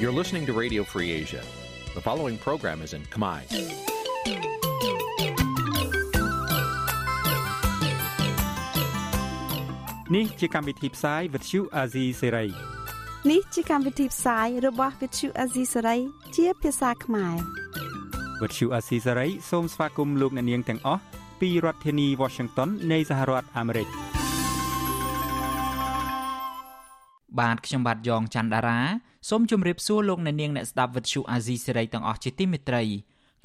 You're listening to Radio Free Asia. The following program is in Khmer. Nǐ chi càm bi tiệp xáy vệt chiu a zì sê ray នេះជាកម្មវិធីផ្សាយរបស់ Vithu Azisari ជាភាសាខ្មែរ វត្តឈូអាស៊ីសេរីសូមស្វាគមន៍លោកអ្នកនាងទាំងអស់ពីរដ្ឋធានី Washington នៃសហរដ្ឋអាមេរិក បាទខ្ញុំបាទយ៉ងច័ន្ទដារា សូមជម្រាបសួរលោកអ្នកនាងអ្នកស្ដាប់វិទ្យុអាស៊ីសេរីទាំងអស់ជាទីមេត្រី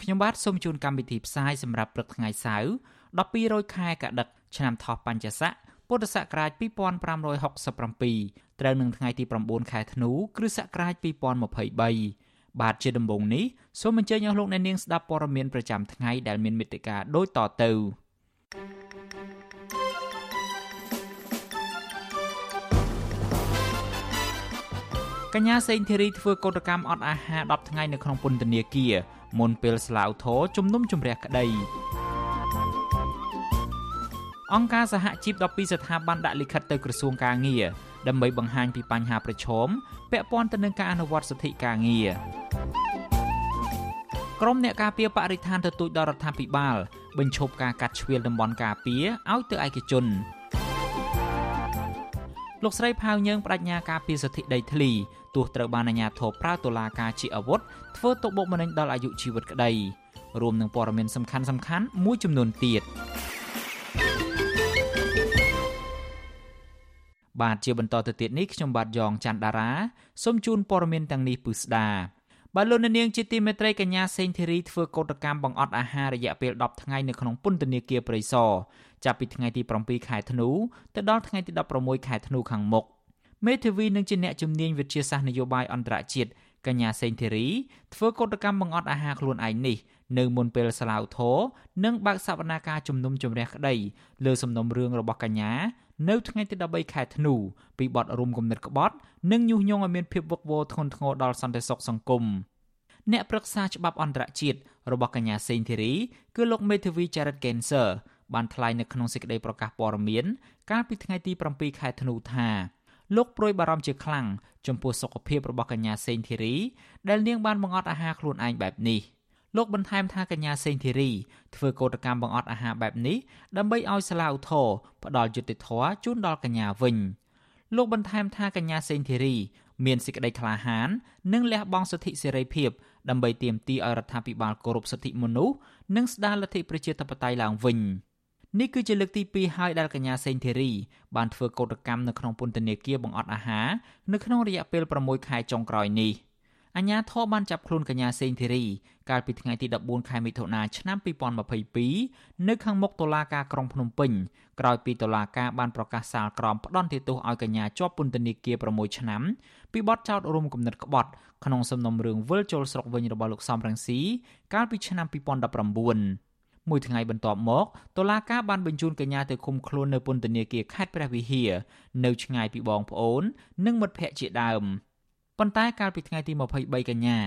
ខ្ញុំបាទសូមជូនកម្មវិធីផ្សាយសម្រាប់ព្រឹកថ្ងៃសៅរ៍12រោចខែកដិកឆ្នាំថោះបัญចស័កពុទ្ធសករាជ2567ត្រូវនឹងថ្ងៃទី9ខែធ្នូគ្រិស្តសករាជ2023បាទជាដំបូងនេះសូមអញ្ជើញអស់លោកអ្នកនាងស្ដាប់ព័ត៌មានប្រចាំថ្ងៃដែលមានមេត្តាដូចតទៅ កញ្ញាសេងធីរីធ្វើកោតកម្មអត់អាហារ10ថ្ងៃនៅក្នុងពន្ធនាគារមុនពេលស្លាវធរជំនុំជម្រះក្តីអង្គការសហជីព12ស្ថាប័នដាក់លិខិតទៅក្រសួងការងារដើម្បីបង្ហាញពីបញ្ហាប្រឈមពាក់ព័ន្ធទៅនឹងការអនុវត្តសិទ្ធិការងារក្រុមអ្នកការពារបរិស្ថានទទូចដល់រដ្ឋាភិបាល បញ្ឈប់ការកាត់ជ្រៀលតំបន់ការពារឲ្យទៅឯកជនលោកស្រីផៅយើងបដិញ្ញាការពារសិទ្ធិដីធ្លី ទោះត្រូវបានអាជ្ញាធរប្រើតុលាការជាអាវុធធ្វើទុកបុកម្នេញដល់អាយុជីវិតក្តីរួមនឹងព័ត៌មានសំខាន់ៗមួយចំនួនទៀតបាទជាបន្តទៅទៀតនេះខ្ញុំបាទយ៉ងច័ន្ទដារាសូមជូនព័ត៌មានទាំងនេះពឺស្ដាបាទលោកនាងជាទីមេត្រីកញ្ញាសេងធីរីធ្វើកោតកម្មបង្អត់អាហាររយៈពេល10ថ្ងៃនៅក្នុងពន្ធនាគារព្រៃសរចាប់ពីថ្ងៃទី7ខែធ្នូទៅដល់ថ្ងៃទី16ខែធ្នូខាងមុខ មេធាវីនឹងជាអ្នកជំនាញវិទ្យាសាស្ត្រនយោបាយអន្តរជាតិកញ្ញាសេងធីរីធ្វើកោតកម្មបង្អត់អាហារខ្លួនឯងនេះនៅមុនពេលស្លាវធរនិងបើកសវនាការជំនុំជម្រះក្តីលើសំណុំរឿងរបស់កញ្ញានៅថ្ងៃទី13ខែធ្នូពីបទរុំគំនិតក្បត់និងញុះញង់ឲ្យមានភាពវឹកវរធ្ងន់ធ្ងរដល់សន្តិសុខសង្គមអ្នកប្រឹក្សាច្បាប់អន្តរជាតិរបស់កញ្ញាសេងធីរីគឺលោកមេធាវី Jared Genser បានថ្លែងនៅក្នុងសេចក្តីប្រកាសព័ត៌មាន កាលពីថ្ងៃទី7ខែធ្នូថា លោកប្រួយបារម្ភជាខ្លាំងចំពោះសុខភាពរបស់កញ្ញាសេងធីរីដែលនាងបានបង្អត់អាហារខ្លួនឯងបែបនេះ។លោកបន្ថែមថាកញ្ញាសេងធីរីធ្វើកោតកម្មបង្អត់អាហារបែបនេះដើម្បីឲ្យសាឡាឧទ្ធរផ្ដល់យុត្តិធម៌ជូនដល់កញ្ញាវិញលោកបន្ថែមថាកញ្ញាសេងធីរីមានសេចក្តីក្លាហាន និងលះបង់សិទ្ធិសេរីភាពដើម្បីទាមទារឲ្យរដ្ឋាភិបាលគោរពសិទ្ធិមនុស្សនិងស្ដារលទ្ធិប្រជាធិបតេយ្យឡើងវិញ នេះគឺជាលើកទី2ហើយដែលកញ្ញាសេងធីរីបានធ្វើកោតកម្មនៅក្នុងពន្ធនាគារបង្អត់អាហារនៅក្នុងរយៈពេល6ខែចុងក្រោយនេះ។អាជ្ញាធរបានចាប់ខ្លួនកញ្ញាសេងធីរីកាលពីថ្ងៃទី14ខែមិថុនាឆ្នាំ2022នៅខាងមុខតុលាការក្រុងភ្នំពេញក្រោយពីតុលាការបានប្រកាសសាលក្រមផ្ដន្ទាទោសឲ្យកញ្ញាជាប់ពន្ធនាគារ6ឆ្នាំពីបទចោទរួមគំនិតក្បត់ក្នុងសំណុំរឿងវិលជុលស្រុកវិញរបស់លោកសំរងស៊ីកាលពីឆ្នាំ2019 មួយថ្ងៃបន្ទាប់មកតុលាការបានបញ្ជូនកញ្ញាទៅឃុំខ្លួននៅពន្ធនាគារខេត្តព្រះវិហារនៅឆ្ងាយពីបងប្អូន និងមិត្តភ័ក្តិជាដើម។ប៉ុន្តែកាលពីថ្ងៃទី23កញ្ញា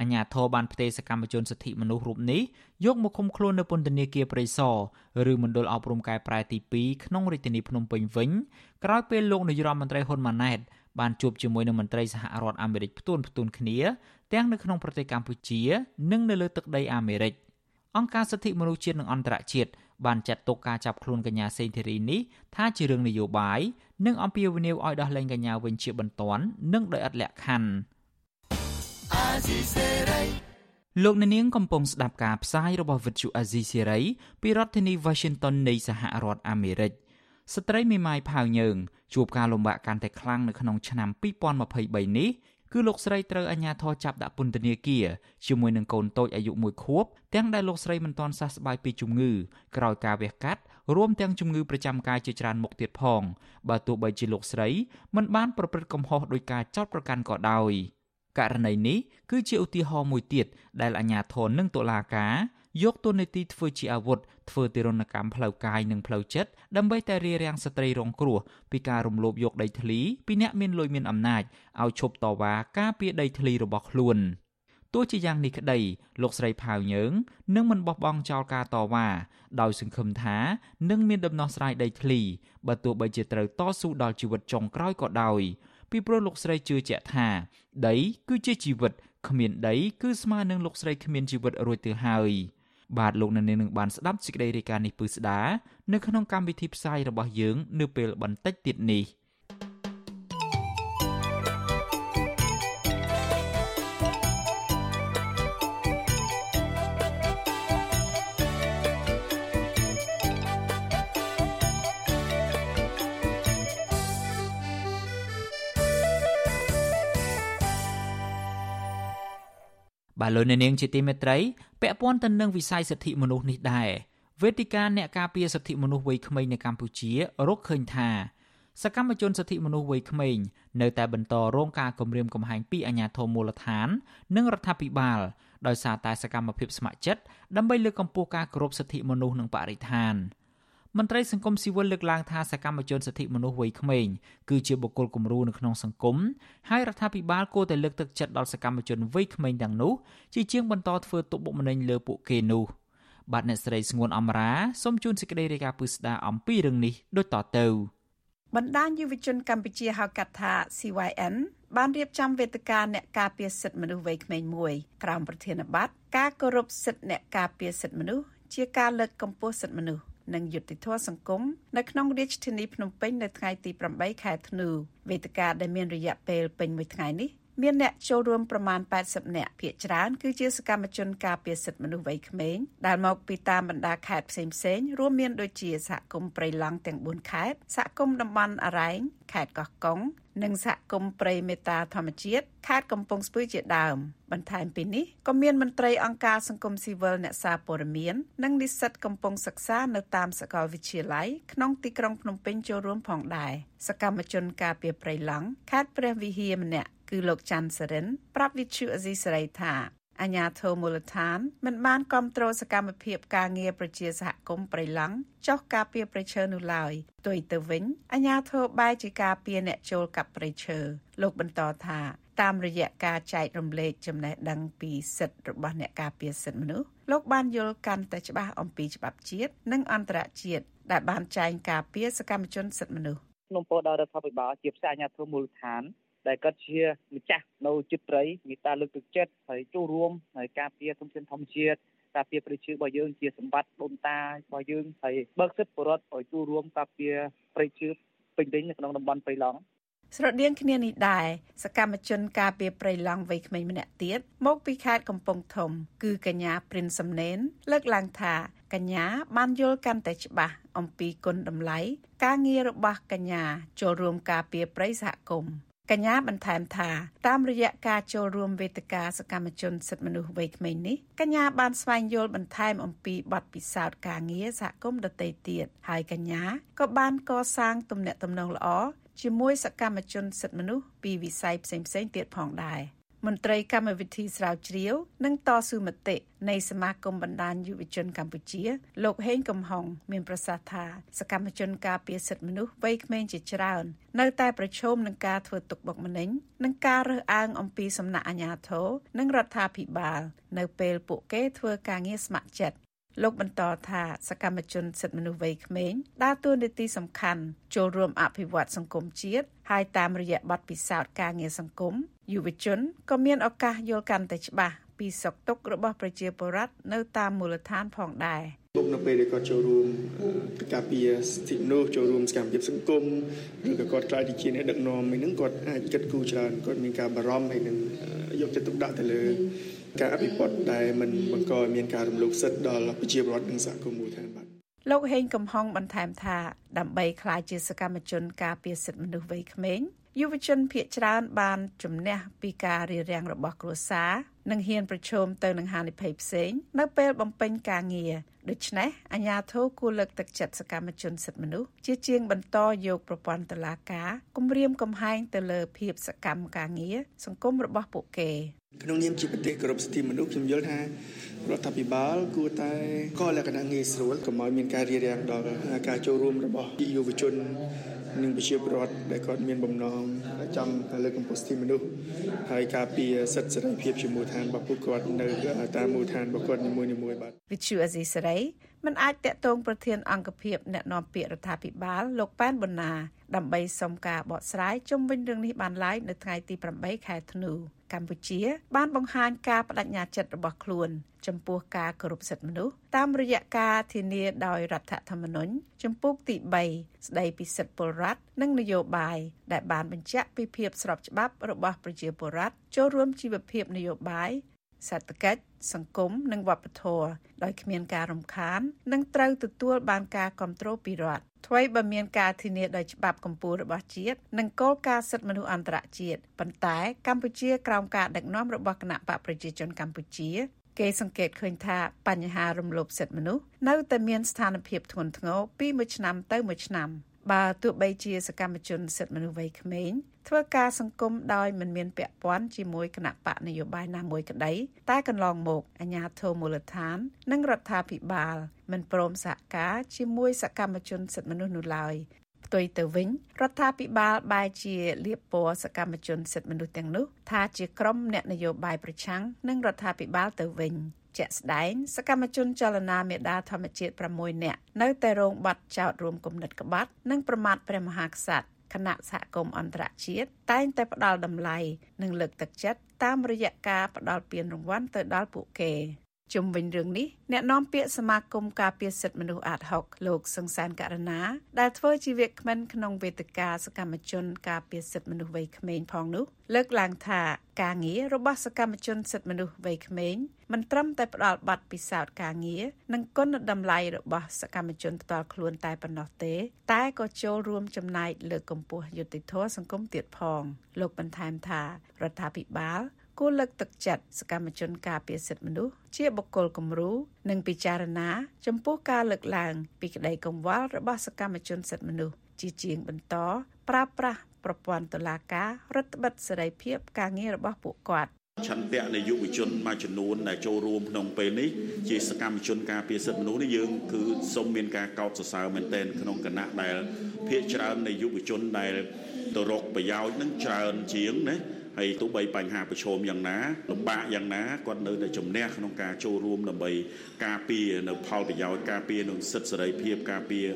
អាជ្ញាធរបានផ្ទេរសកម្មជនសិទ្ធិមនុស្សរូបនេះយកមកឃុំខ្លួននៅពន្ធនាគារព្រៃសរឬមណ្ឌលអប់រំកែប្រែទី2ក្នុងរាជធានីភ្នំពេញវិញក្រោយពេលលោកនាយរដ្ឋមន្ត្រីហ៊ុនម៉ាណែតបានជួបជាមួយនឹងមន្ត្រីសហរដ្ឋអាមេរិកផ្ទួនផ្ទួនគ្នាទាំងនៅក្នុងប្រទេសកម្ពុជា និងនៅលើទឹកដីអាមេរិក អង្គការសិទ្ធិមនុស្សជាតិនិងអន្តរជាតិបានចាត់ទុកការចាប់ខ្លួនកញ្ញាសេងធីរីនេះថាជារឿងនយោបាយនិងអំពាវនាវឲ្យដោះលែងកញ្ញាវិញជាបន្ទាន់និងដោយឥតលក្ខខណ្ឌលោកអ្នកនាងកំពុងស្ដាប់ការផ្សាយរបស់ Vuthu Azizi Serai ពីរដ្ឋធានី Washington នៃសហរដ្ឋអាមេរិកស្ត្រីមេម៉ាយផាវយើងជួបការលំបាកកាន់តែខ្លាំងនៅក្នុងឆ្នាំ2023នេះ គឺលោកស្រីត្រូវអាជ្ញាធរចាប់ដាក់ពន្ធនាគារជាមួយនឹងកូនតូចអាយុ1ខួបទាំងដែលលោកស្រីមិនទាន់សះស្បើយពីជំងឺក្រោយការវះកាត់រួមទាំងជំងឺប្រចាំកាយជាច្រើនមុខទៀតផងបើទោះបីជាលោកស្រីមិនបានប្រព្រឹត្តកំហុសដោយការចោទប្រកាន់ក៏ដោយករណីនេះគឺជាឧទាហរណ៍មួយទៀតដែលអាជ្ញាធរនិងតុលាការ យកទូនីតិធ្វើជាអាវុធធ្វើទារុណកម្មផ្លូវកាយនិងផ្លូវចិត្តដើម្បីតែរារាំងស្ត្រីរងគ្រោះពីការរំលោភយកដីធ្លីពីអ្នកមានលុយមានអំណាចឲ្យឈប់តវ៉ាការពារដីធ្លីរបស់ខ្លួនទោះជាយ៉ាងនេះក្តីលោកស្រីផាវយើងនឹងមិនបោះបង់ចោលការតវ៉ាដោយសង្ឃឹមថានឹងមានដំណោះស្រាយដីធ្លីបើទោះបីជាត្រូវតស៊ូដល់ជីវិតចុងក្រោយក៏ដោយពីព្រោះលោកស្រីជឿជាក់ថាដីគឺជាជីវិតគ្មានដីគឺស្មើនឹងលោកស្រីគ្មានជីវិតរួចទៅហើយ បាទលោកនៅនាងនឹងបានស្ដាប់សេចក្តីរាយការណ៍នេះពឺស្ដានៅក្នុងកម្មវិធីផ្សាយរបស់យើង នៅពេលបន្តិចទៀតនេះ។ បាទលោកអ្នកនាងជាទីមេត្រី ពាក់ព័ន្ធទៅនឹងវិស័យសិទ្ធិមនុស្សនេះដែរវេទិកាអ្នកការពារសិទ្ធិមនុស្សវ័យក្មេងនៅកម្ពុជារកឃើញថាសកម្មជនសិទ្ធិមនុស្សវ័យក្មេងនៅតែបន្តរងការគំរាមកំហែងពីអាជ្ញាធរមូលដ្ឋាន និងរដ្ឋាភិបាលដោយសារតែសកម្មភាពស្ម័គ្រចិត្តដើម្បីលើកកម្ពស់ការគោរពសិទ្ធិមនុស្សនិងបរិស្ថាន។ មន្ត្រីសង្គមស៊ីវិលលើកឡើងថាសកម្មជនសិទ្ធិមនុស្សវ័យក្មេងគឺជាបុគ្គលគំរូនៅក្នុងសង្គមហើយរដ្ឋាភិបាលគួរតែលើកទឹកចិត្តដល់សកម្មជនវ័យក្មេងទាំងនោះជាជាងបន្តធ្វើទុកបុកម្នេញលើពួកគេនោះបាទអ្នកស្រីស្ងួនអមរាសូមជូនសេចក្តីរាយការណ៍ពឹស្ដាអំពីរឿងនេះដូចតទៅបណ្ដាញយុវជនកម្ពុជាហៅកាត់ថា CYN បានរៀបចំវេទិកាអ្នកការពារសិទ្ធិមនុស្សវ័យក្មេងមួយក្រោមប្រធានបទការគោរពសិទ្ធិអ្នកការពារសិទ្ធិមនុស្សជាការលើកកម្ពស់សិទ្ធិមនុស្ស និងយុត្តិធម៌សង្គមនៅក្នុងរាជធានីភ្នំពេញនៅថ្ងៃទី8ខែធ្នូវេទិកាដែលមានរយៈពេលពេញមួយថ្ងៃនេះមានអ្នកចូលរួមប្រមាណ80នាក់ភាគច្រើនគឺជាសកម្មជនការពារសិទ្ធិមនុស្សវ័យក្មេងដែលមកពីតាមបណ្ដាខេត្តផ្សេងៗរួមមានដូចជាសហគមន៍ព្រៃឡង់ទាំង4ខេត្តសហគមន៍តំបន់អរ៉ែងខេត្តកោះកុង និងសហគមន៍ព្រៃមេតាធម្មជាតិខេត្តកំពង់ស្ពឺជាដើម បន្ថែមពីនេះក៏មានមន្ត្រីអង្គការសង្គមស៊ីវិលអ្នកសារព័ត៌មាន និងនិស្សិតកំពុងសិក្សានៅតាមសាកលវិទ្យាល័យក្នុងទីក្រុងភ្នំពេញចូលរួមផងដែរសកម្មជនការពារព្រៃឡង់ខេត្តព្រះវិហារម្នាក់គឺលោកច័ន្ទសរិនប្រាប់វិទ្យុអេស៊ីសេរីថា អញ្ញាធមូលដ្ឋានមិនបានគ្រប់គ្រងសកម្មភាពការងារប្រជាសហគមន៍ប្រៃឡង់ចោះការពារប្រៃឈើនោះឡើយទោះទៅវិញអញ្ញាធមបែរជាការពារអ្នកចូលកាប់ប្រៃឈើលោកបន្តថាតាមរយៈការចែករំលែកចំណេះដឹងពីសិទ្ធិរបស់អ្នកការពារសិទ្ធិមនុស្សលោកបានយល់កាន់តែច្បាស់អំពីច្បាប់ជាតិនិងអន្តរជាតិដែលបានចែងការពារសកម្មជនសិទ្ធិមនុស្សក្នុងពោលដល់រដ្ឋាភិបាលជាផ្សាយអាញាធមូលដ្ឋាន ដែលគាត់ជាម្ចាស់នៅចិត្តព្រៃមេត្តាលើកទឹកចិត្តហើយចូលរួមហើយការពារធនធានធម្មជាតិការពារប្រជារបស់យើងជាសម្បត្តិដូនតារបស់យើងហើយបើកសិទ្ធិបរដ្ឋឲ្យចូលរួមការពារប្រជាពេញលេញនៅក្នុងតំបន់ព្រៃឡង់ស្រដៀងគ្នានេះដែរសកម្មជនការពារព្រៃឡង់វ័យក្មេងម្នាក់ទៀតមកពីខេត្តកំពង់ធំ គឺកញ្ញាព្រិនសំណេនលើកឡើងថាកញ្ញាបានយល់កាន់តែច្បាស់អំពីគុណតម្លៃការងាររបស់កញ្ញាចូលរួមការពារព្រៃសហគមន៍ កញ្ញាបន្ថែមថាតាមរយៈការចូលរួមវេទិកាសកម្មជនសិទ្ធិមនុស្សវ័យក្មេងនេះកញ្ញាបានស្វែងយល់បន្ថែមអំពីបទពិសោធន៍ការងារសហគមន៍ដទៃទៀតហើយកញ្ញាក៏បានកសាងទំនាក់ទំនងល្អជាមួយសកម្មជនសិទ្ធិមនុស្សពីវិស័យផ្សេងៗទៀតផងដែរ មន្ត្រីកម្មវិធីស្រាវជ្រាវ និងតស៊ូមតិនៃសមាគមបណ្ដាញយុវជនកម្ពុជា លោកហេងកំហុងមានប្រសាសន៍ថាសកម្មជនការពារសិទ្ធិមនុស្សវ័យក្មេងជាច្រើន នៅតែប្រឈមនឹងការធ្វើទុកបុកម្នេញនិងការរើសអើងអំពីសំណាក់អាជ្ញាធរនិងរដ្ឋាភិបាល នៅពេលពួកគេធ្វើការងារស្ម័គ្រចិត្ត លោកបន្តថាសកម្មជនសិទ្ធិមនុស្សវ័យក្មេងដើរតួនាទីសំខាន់ចូលរួមអភិវឌ្ឍសង្គមជាតិហើយតាមរយៈបទពិសោធន៍ការងារសង្គមយុវជនក៏មានឱកាសយល់កាន់តែច្បាស់ពីសុខទុក្ខរបស់ប្រជាពលរដ្ឋនៅតាមមូលដ្ឋានផងដែរលោកនៅពេលដែលគាត់ចូលរួមការពារសិទ្ធិមនុស្សចូលរួមសកម្មភាពសង្គមឬក៏គាត់ខ្លាចជាអ្នកដឹកនាំហ្នឹងគាត់អាចគិតគូរច្រើនគាត់មានការបារម្ភហើយនឹងយកចិត្តទុកដាក់ទៅលើ ការអភិវឌ្ឍដែលมันបង្កឲ្យមានការរំលោភសិទ្ធិដល់ប្រជាពលរដ្ឋនិងសហគមន៍មូលដ្ឋានបាទលោកហេងកំហុងបន្ថែមថាដើម្បីក្លាយជាសកម្មជនការពារសិទ្ធិមនុស្សវ័យក្មេងយុវជនភៀកច្រើនបានជំនះពីការរារាំងរបស់គ្រួសារនិងហ៊ានប្រឈមទៅនឹងហានិភ័យផ្សេងនៅពេលបំពេញការងារដូច្នេះអាជ្ញាធរគួរលើកទឹកចិត្តសកម្មជនសិទ្ធិមនុស្សជាជាងបន្តយកប្រព័ន្ធតុលាការគម្រាមកំហែងទៅលើភាពសកម្មការងារសង្គមរបស់ពួកគេ ក្នុងនាមជាប្រទេសគោរពសិទ្ធិមនុស្សខ្ញុំយល់ថារដ្ឋាភិបាលគួរតែកលក្ខណៈងាយស្រួលកុំឲ្យមានការរារាំងដល់ការចូលរួមរបស់យុវជននិងប្រជាពលរដ្ឋដែលគាត់មានបំណងចង់លើកកម្ពស់សិទ្ធិមនុស្សហើយការពារសិទ្ធិសេរីភាពជាមូលដ្ឋានរបស់ពួកគាត់នៅតាមមូលដ្ឋានរបស់គាត់នីមួយៗបាទវិទ្យុអេស៊ីសេរីមិនអាចតាក់ទងប្រធានអង្គភិបអ្នកនាំពាក្យរដ្ឋាភិបាលលោកប៉ែនប៊ុនណាដើម្បីសុំការបកស្រាយជុំវិញរឿងនេះបានឡើយនៅថ្ងៃទី8ខែធ្នូ កម្ពុជា បានបង្ហាញការបដិញ្ញាចិត្តរបស់ខ្លួន ចំពោះការគោរពសិទ្ធិមនុស្សតាមរយៈការធានាដោយរដ្ឋធម្មនុញ្ញចំពោះទី3ស្ដីពីសិទ្ធិពលរដ្ឋនិងនយោបាយដែលបានបញ្ជាក់ពីភាពស្របច្បាប់របស់ប្រជាពលរដ្ឋចូលរួមជីវភាពនយោបាយសេដ្ឋកិច្ចសង្គមនិងវប្បធម៌ដោយគ្មានការរំខាន និងត្រូវទទួលបានការគ្រប់គ្រងពីរដ្ឋ ថ្មីបើមានការធានាដោយច្បាប់កម្ពុជារបស់ជាតិនិងគោលការណ៍សិទ្ធិមនុស្សអន្តរជាតិប៉ុន្តែកម្ពុជាក្រោមការដឹកនាំរបស់គណៈបកប្រជាជនកម្ពុជាគេសង្កេតឃើញថាបញ្ហារំលោភសិទ្ធិមនុស្សនៅតែមានស្ថានភាពធ្ងន់ធ្ងរពីមួយឆ្នាំទៅមួយឆ្នាំ។ បើទោះបីជាសកម្មជនសិទ្ធិមនុស្សវ័យក្មេងធ្វើការសង្គមដោយមិនមានពាក់ព័ន្ធជាមួយគណៈបកនយោបាយណាមួយក្តីតែកន្លងមកអាជ្ញាធរមូលដ្ឋាន និងរដ្ឋាភិបាល មិនព្រមសហការជាមួយសកម្មជនសិទ្ធិមនុស្សនោះឡើយផ្ទុយទៅវិញរដ្ឋាភិបាលបែរជាលៀបពណ៌សកម្មជនសិទ្ធិមនុស្សទាំងនោះថាជាក្រុមអ្នកនយោបាយប្រឆាំងនឹងរដ្ឋាភិបាលទៅវិញ។ ជាក់ស្ដែងសកម្មជនចលនាមេដាធម្មជាតិ6នាក់នៅតែរងបាត់ចោតរួមគំនិតក្បត់និងប្រមាថព្រះមហាក្សត្រគណៈសហគមន៍អន្តរជាតិតែងតែផ្ដល់តម្លៃនិងលើកទឹកចិត្តតាមរយៈការផ្ដល់ពានរង្វាន់ទៅដល់ពួកគេ ជុំវិញរឿងនេះអ្នកនាំពាក្យសមាគមការពារសិទ្ធិមនុស្សអាត6លោកសង្សានករណាដែលធ្វើជាវាគ្មិនក្នុងវេទិកាសកម្មជនការពារសិទ្ធិមនុស្សវ័យក្មេងផងនោះលើកឡើងថាការងាររបស់សកម្មជនសិទ្ធិមនុស្សវ័យក្មេងមិនត្រឹមតែផ្ដល់ប័ណ្ណពិសោធន៍ការងារនិងគុណតម្លៃរបស់សកម្មជនផ្ទាល់ខ្លួនតែប៉ុណ្ណោះទេ តែក៏ចូលរួមចំណែកលើកកម្ពស់យុត្តិធម៌សង្គមទៀតផង លោកបន្ថែមថារដ្ឋាភិបាល គួរលើកទឹកចិត្តសកម្មជនការពារសិទ្ធិមនុស្សជាបុគ្គលគំរូនិងពិចារណាចំពោះការលើកឡើង ពីក្តីកង្វល់របស់សកម្មជនសិទ្ធិមនុស្សជាជាងបន្តប្រើប្រាស់ប្រព័ន្ធតុលាការរដ្ឋបិទសេរីភាពការងាររបស់ពួកគាត់ឆន្ទៈនៃយុវជនមួយចំនួនដែលចូលរួមក្នុងពេលនេះជាសកម្មជនការពារសិទ្ធិមនុស្សនេះយើងគឺសូមមានការកោតសរសើរមែនទែនក្នុងគណៈដែលភាគច្រើននៃយុវជនដែលទៅរកប្រយោជន៍នឹងច្រើនជាងណា ហើយទោះបីបញ្ហាប្រឈមយ៉ាងណាលំបាកយ៉ាងណាគាត់នៅតែជំនះក្នុងការចូលរួមដើម្បីការពារនៅផលប្រយោជន៍ការពារនៅសិទ្ធិសេរីភាពការពារ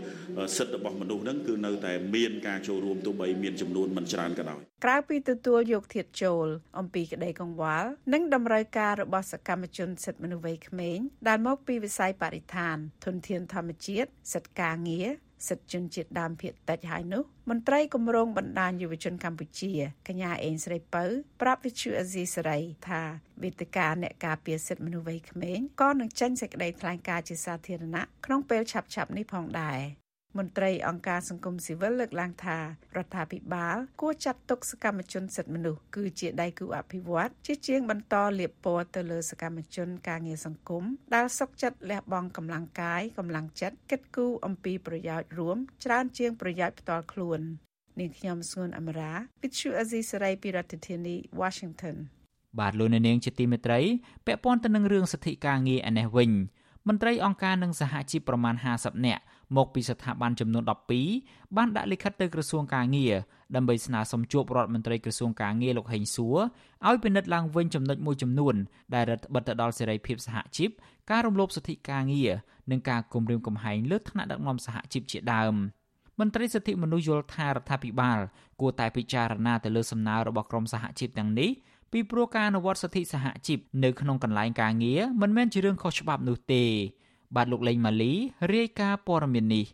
សិទ្ធិរបស់មនុស្សហ្នឹងគឺនៅតែមានការចូលរួមទោះបីមានចំនួនមិនច្រើនក៏ដោយក្រៅពីទទួលយកធាតចូលអំពីក្តីកង្វល់និងតម្រូវការរបស់សកម្មជនសិទ្ធិមនុស្សវ័យក្មេងដែលមកពីវិស័យបរិស្ថានធនធានធម្មជាតិសិទ្ធិការងារ សិទ្ធិជនជាតិដើមភាគតិចហើយនោះមន្ត្រីគម្រោងបណ្ដាញយុវជនកម្ពុជាកញ្ញាអេងស្រីពៅប្រាប់វិទ្យុអេស៊ីសេរីថាវេទិកាអ្នកការពារសិទ្ធិមនុស្សវ័យក្មេងក៏នឹងចេញសេចក្តីថ្លែងការណ៍ជាសាធារណៈក្នុងពេលឆាប់ៗនេះផងដែរ មន្ត្រីអង្គការសង្គមស៊ីវិលលើកឡើងថារដ្ឋាភិបាលគួរចាត់ទុកសកម្មជនសិទ្ធិមនុស្សគឺជាដៃគូអភិវឌ្ឍជាជាងបន្តលៀបពណ៌ទៅលើសកម្មជនការងារសង្គមដែលសុកចិត្តលះបង់កម្លាំងកាយកម្លាំងចិត្តគិតគូរអំពីប្រយោជន៍រួមច្រើនជាងប្រយោជន៍ផ្ទាល់ខ្លួននាងខ្ញុំស្ងួនអមរា Pitchu Azizi Saray ពីរដ្ឋធានី Washington បាទលោកនាងជាទីមេត្រីពាក់ព័ន្ធទៅនឹងរឿងសិទ្ធិការងារឯនេះវិញមន្ត្រីអង្គការនិងសហជីពប្រមាណ50នាក់ មកពីស្ថាប័នចំនួន12បានដាក់លិខិតទៅក្រសួងការងារដើម្បីស្នើសុំជួបរដ្ឋមន្ត្រីក្រសួងការងារលោកហេងសួរឲ្យពិនិត្យឡើងវិញចំណុចមួយចំនួនដែលរដ្ឋបិទទៅដល់សេរីភាពសហជីពការរំលោភសិទ្ធិការងារនិងការគំរាមកំហែងលើឋានៈដឹកនាំសហជីពជាដើមមន្ត្រីសិទ្ធិមនុស្សយល់ថារដ្ឋាភិបាលគួរតែពិចារណាទៅលើសំណើរបស់ក្រមសហជីពទាំងនេះពីព្រោះការអនុវត្តសិទ្ធិសហជីពនៅក្នុងកន្លែងការងារមិនមែនជារឿងខុសច្បាប់នោះទេ បាទលោកលេងម៉ាលីរាយការណ៍ព័ត៌មាននេះ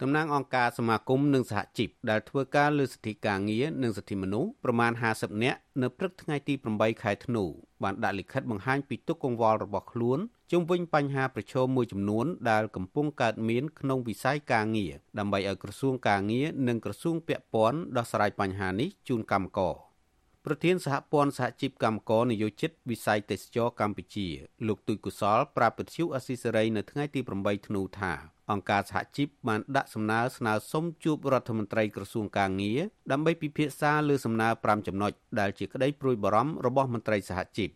តំណាងអង្គការសមាគមនិងសហជីពដែលធ្វើការលើសិទ្ធិការងារនិងសិទ្ធិមនុស្សប្រមាណ50នាក់នៅព្រឹកថ្ងៃទី8ខែធ្នូបានដាក់លិខិតបង្ហាញពីទុកកង្វល់របស់ខ្លួនជុំវិញបញ្ហាប្រឈមមួយចំនួនដែលកំពុងកើតមានក្នុងវិស័យការងារដើម្បីឲ្យក្រសួងការងារនិងក្រសួងពាក់ព័ន្ធដោះស្រាយបញ្ហានេះជូនកម្មករ ប្រធានសហព័ន្ធសហជីពកម្មករនយោជិតវិស័យទេសចរកម្ពុជាលោកទូចកុសលប្រាប់ពទ្យុអស៊ីសេរីនៅថ្ងៃទី8ធ្នូថាអង្គការសហជីពបានដាក់សំណើស្នើសុំជួបរដ្ឋមន្ត្រីក្រសួងកាងារដើម្បីពិភាក្សាលើសំណើ5ចំណុចដែលជាក្តីព្រួយបារម្ភរបស់មន្ត្រីសហជីព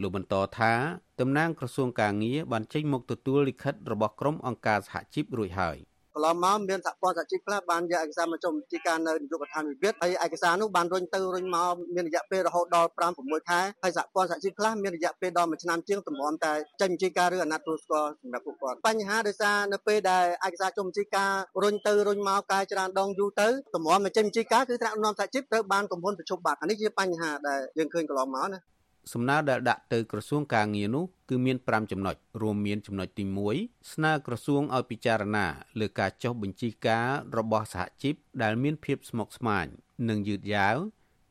លោកបន្តថាតំណាងក្រសួងកាងារបានចេញមកទទួលលិខិតរបស់ក្រុមអង្គការសហជីពរួចហើយ កន្លងមកមានសហព័ន្ធសហជីពខ្លះបានយកឯកសារមកចុះបញ្ជីការនៅនាយកដ្ឋានវិវាទហើយឯកសារនោះបានរុញទៅរុញមកមានរយៈពេលរហូតដល់5 6ខែហើយសហព័ន្ធសហជីពខ្លះមានរយៈពេលដល់1ឆ្នាំជាងតម្រាំតែចេញបញ្ជីការឬអាណត្តិទូស្គាល់សម្រាប់ពួកគាត់បញ្ហាដោយសារនៅពេលដែលឯកសារចុះបញ្ជីការរុញទៅរុញមកកែច្រើនដងយូរទៅតម្រាំមកចេញបញ្ជីការគឺថ្នាក់នាំសហជីពត្រូវបានកំពុងប្រជុំបាត់អានេះជាបញ្ហាដែលយើងឃើញកន្លងមកណា សំណើដែលដាក់ទៅក្រសួងការងារនោះគឺមាន5ចំណុចរួមមានចំណុចទី1ស្នើក្រសួងឲ្យពិចារណាលើការចុះបញ្ជីការរបស់សហជីពដែលមានភាពស្មុគស្មាញនិងយឺតយ៉ាវ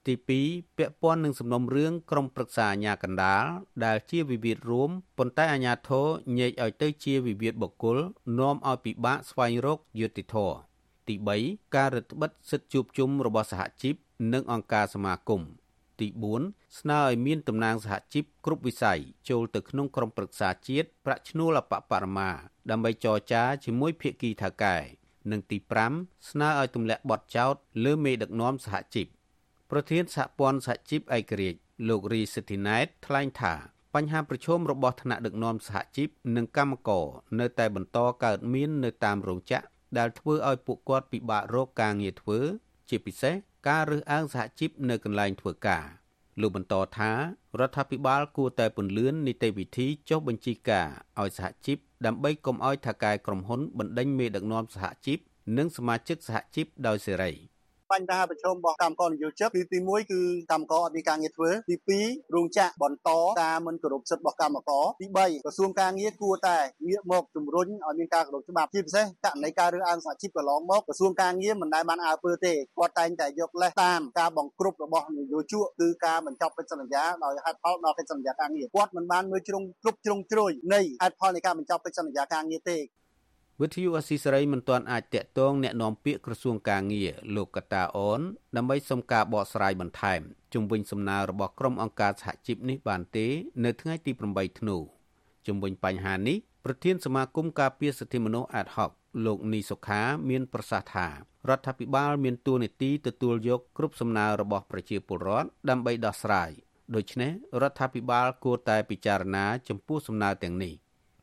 ទី2ពាក់ព័ន្ធនឹងសំណុំរឿងក្រុមប្រឹក្សាអាជ្ញាកណ្ដាលដែលជាវិវាទរួមប៉ុន្តែអាជ្ញាធរញែកឲ្យទៅជាវិវាទបុគ្គលនាំឲ្យពិបាកស្វែងរកយុត្តិធម៌ទី3ការរឹតបន្តឹងសិទ្ធិជួបជុំរបស់សហជីពនិងអង្គការសមាគម ទី4ស្នើឲ្យមានតំណាងសហជីពគ្រប់វិស័យចូលទៅក្នុងក្រុមប្រឹក្សាជាតិប្រាក់ឈ្នួលអបបរមាដើម្បីចរចាជាមួយភាគីថៅកែនិងទី5ស្នើឲ្យទម្លាក់បទចោទលើមេដឹកនាំសហជីពប្រធានសហព័ន្ធសហជីពឯករាជ្យលោករីសិទ្ធិណែតថ្លែងថាបញ្ហាប្រឈមរបស់ថ្នាក់ដឹកនាំសហជីពនិងកម្មករនៅតែបន្តកើតមាននៅតាមរោងចក្រដែលធ្វើឲ្យពួកគាត់ពិបាករកការងារធ្វើ ជាពិសេស ការរើសអើងសហជីពនៅកន្លែងធ្វើការលោកបន្តថារដ្ឋាភិបាលគួរតែពន្លឿននីតិវិធីចុះបញ្ជីការឲ្យសហជីពដើម្បីកុំឲ្យថៅកែក្រុមហ៊ុនបណ្ដេញមេដឹកនាំសហជីពនិងសមាជិកសហជីពដោយសេរី។ បញ្ហាប្រឈមរបស់កម្មករនិយោជិតគឺទី1គឺកម្មករអត់មានការងារធ្វើទី2រោងចក្របន្តការមិនគោរពសិទ្ធិរបស់កម្មករទី3ក្រសួងការងារគួរតែងាកមកជំរុញឲ្យមានការគោរពច្បាប់ជាពិសេសករណីការរើសអើងសហជីពកន្លងមកក្រសួងការងារមិនដែលបានអើពើទេគាត់តែងតែយកលេសតាមការបង្ក្រប់របស់នយោជកគឺការបញ្ចប់កិច្ចសន្យាដោយហេតុផលដល់កិច្ចសន្យាការងារគាត់មិនបានមើលជ្រុងគ្រប់ជ្រុងជ្រោយនៃហេតុផលនៃការបញ្ចប់កិច្ចសន្យាការងារទេ វិទ្យុអស៊ីសេរីមិនទាន់អាចតាក់ទងแนะនាំពាក្យក្រសួងកាងារលោកកតាអូនដើម្បីសុំការបកស្រាយបន្ថែមជុំវិញសំណើរបស់ក្រុមអង្គការសហជីពនេះបានទេ នៅថ្ងៃទី8ធ្នូជុំវិញបញ្ហានេះប្រធានសមាគមការពារសិទ្ធិមនុស្សអាតហុកលោកនីសុខាមានប្រសាសន៍ថារដ្ឋាភិបាលមានទួនាទីទទួលយកគ្រប់សំណើរបស់ប្រជាពលរដ្ឋដើម្បីដោះស្រាយដូច្នេះរដ្ឋាភិបាលគួរតែពិចារណាចំពោះសំណើទាំងនេះ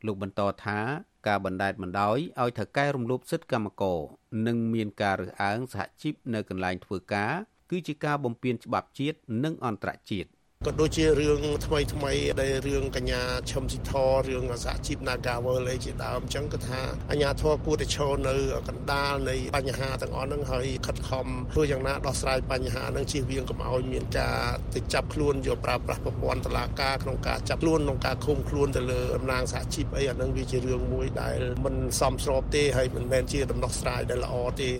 លោកបន្តថា ការបណ្តែតបណ្តោយឲ្យថៅកែរំលោភសិទ្ធិកម្មករនិងមានការរើសអើងសហជីពនៅកន្លែងធ្វើការគឺជាការបំពានច្បាប់ជាតិនិងអន្តរជាតិ ក៏ដូចជារឿងថ្មីថ្មីដែលរឿងកញ្ញាឈឹមស៊ីធរឿងសហជីព Nagawal អីជាដើមអញ្ចឹងគឺថាអាញាធរគួរតែឈរនៅកណ្ដាលនៃបញ្ហាទាំងអស់ហ្នឹងហើយខិតខំធ្វើយ៉ាងណាដោះស្រាយបញ្ហាហ្នឹងជៀសវាងកុំឲ្យមានការទៅចាប់ខ្លួនយកប្រើប្រាស់ប្រព័ន្ធតុលាការក្នុងការចាប់ខ្លួនក្នុងការឃុំខ្លួនទៅលើតំណាងសហជីពអីអាហ្នឹងវាជារឿងមួយដែលមិនសមស្របទេហើយមិនមែនជាដំណោះស្រាយដែលល្អទេ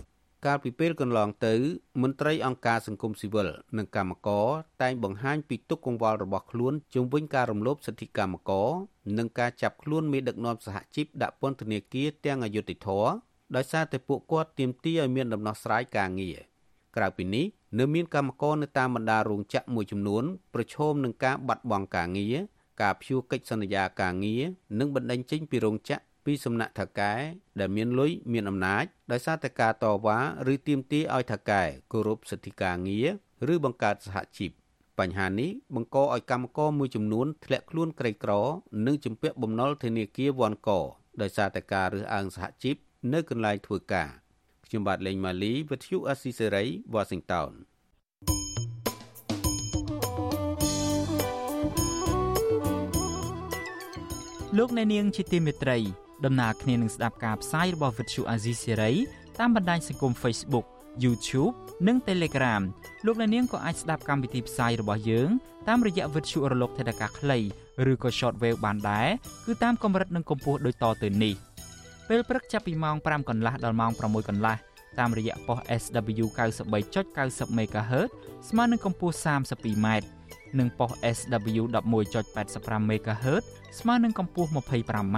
កាលពីពេលកន្លងទៅ មន្ត្រីអង្គការសង្គមស៊ីវិលនិងកម្មករតែងបង្ហាញពីទុកកង្វល់របស់ខ្លួនជុំវិញការរំលោភសិទ្ធិកម្មករនិងការចាប់ខ្លួនមេដឹកនាំសហជីពដាក់ពន្ធនាគារទាំងអយុធធរដោយសារតែពួកគាត់ទាមទារឲ្យមានដំណោះស្រាយការងារក្រៅពីនេះនៅមានកម្មករនៅតាមបណ្ដារោងចក្រមួយចំនួនប្រឈមនឹងការបាត់បង់ការងារការព្យួរកិច្ចសន្យាការងារនិងបណ្តេញចេញពីរោងចក្រ ពីសំណាក់ថៅកែដែលមានលុយមានអំណាចដោយសារតែការតវ៉ាឬទាមទារឲ្យថៅកែគោរពសិទ្ធិការងារឬបង្កើតសហជីពបញ្ហានេះបង្កឲ្យកម្មករមួយចំនួនធ្លាក់ខ្លួនក្រីក្រនិងជំពាក់បំណុលធនាគារវ៉ាន់កដោយសារតែការរើសអើងសហជីពនៅកន្លែងធ្វើការខ្ញុំបាទលេងម៉ាលីវិទ្យុអេស៊ីសេរីវ៉ាស៊ីនតោនលោកអ្នកនាងជាទីមេត្រី ដំណើរគ្នានឹងស្ដាប់ការផ្សាយរបស់ Vuthu Azizi Serai តាមបណ្ដាញសង្គម Facebook YouTube និង Telegram លោកអ្នកនាងក៏អាចស្ដាប់កម្មវិធីផ្សាយរបស់យើងតាមរយៈ Vuthu រលកថេដាកាខ្លីឬក៏ Shortwave បានដែរគឺតាមកម្រិតនិងកម្ពស់ដូចតទៅនេះពេលព្រឹកចាប់ពីម៉ោង5កន្លះដល់ម៉ោង6កន្លះតាមរយៈប៉ុស SW 93.90 MHz ស្មើនឹងកម្ពស់ 32m និងប៉ុស SW 11.85 MHz ស្មើនឹងកម្ពស់ 25m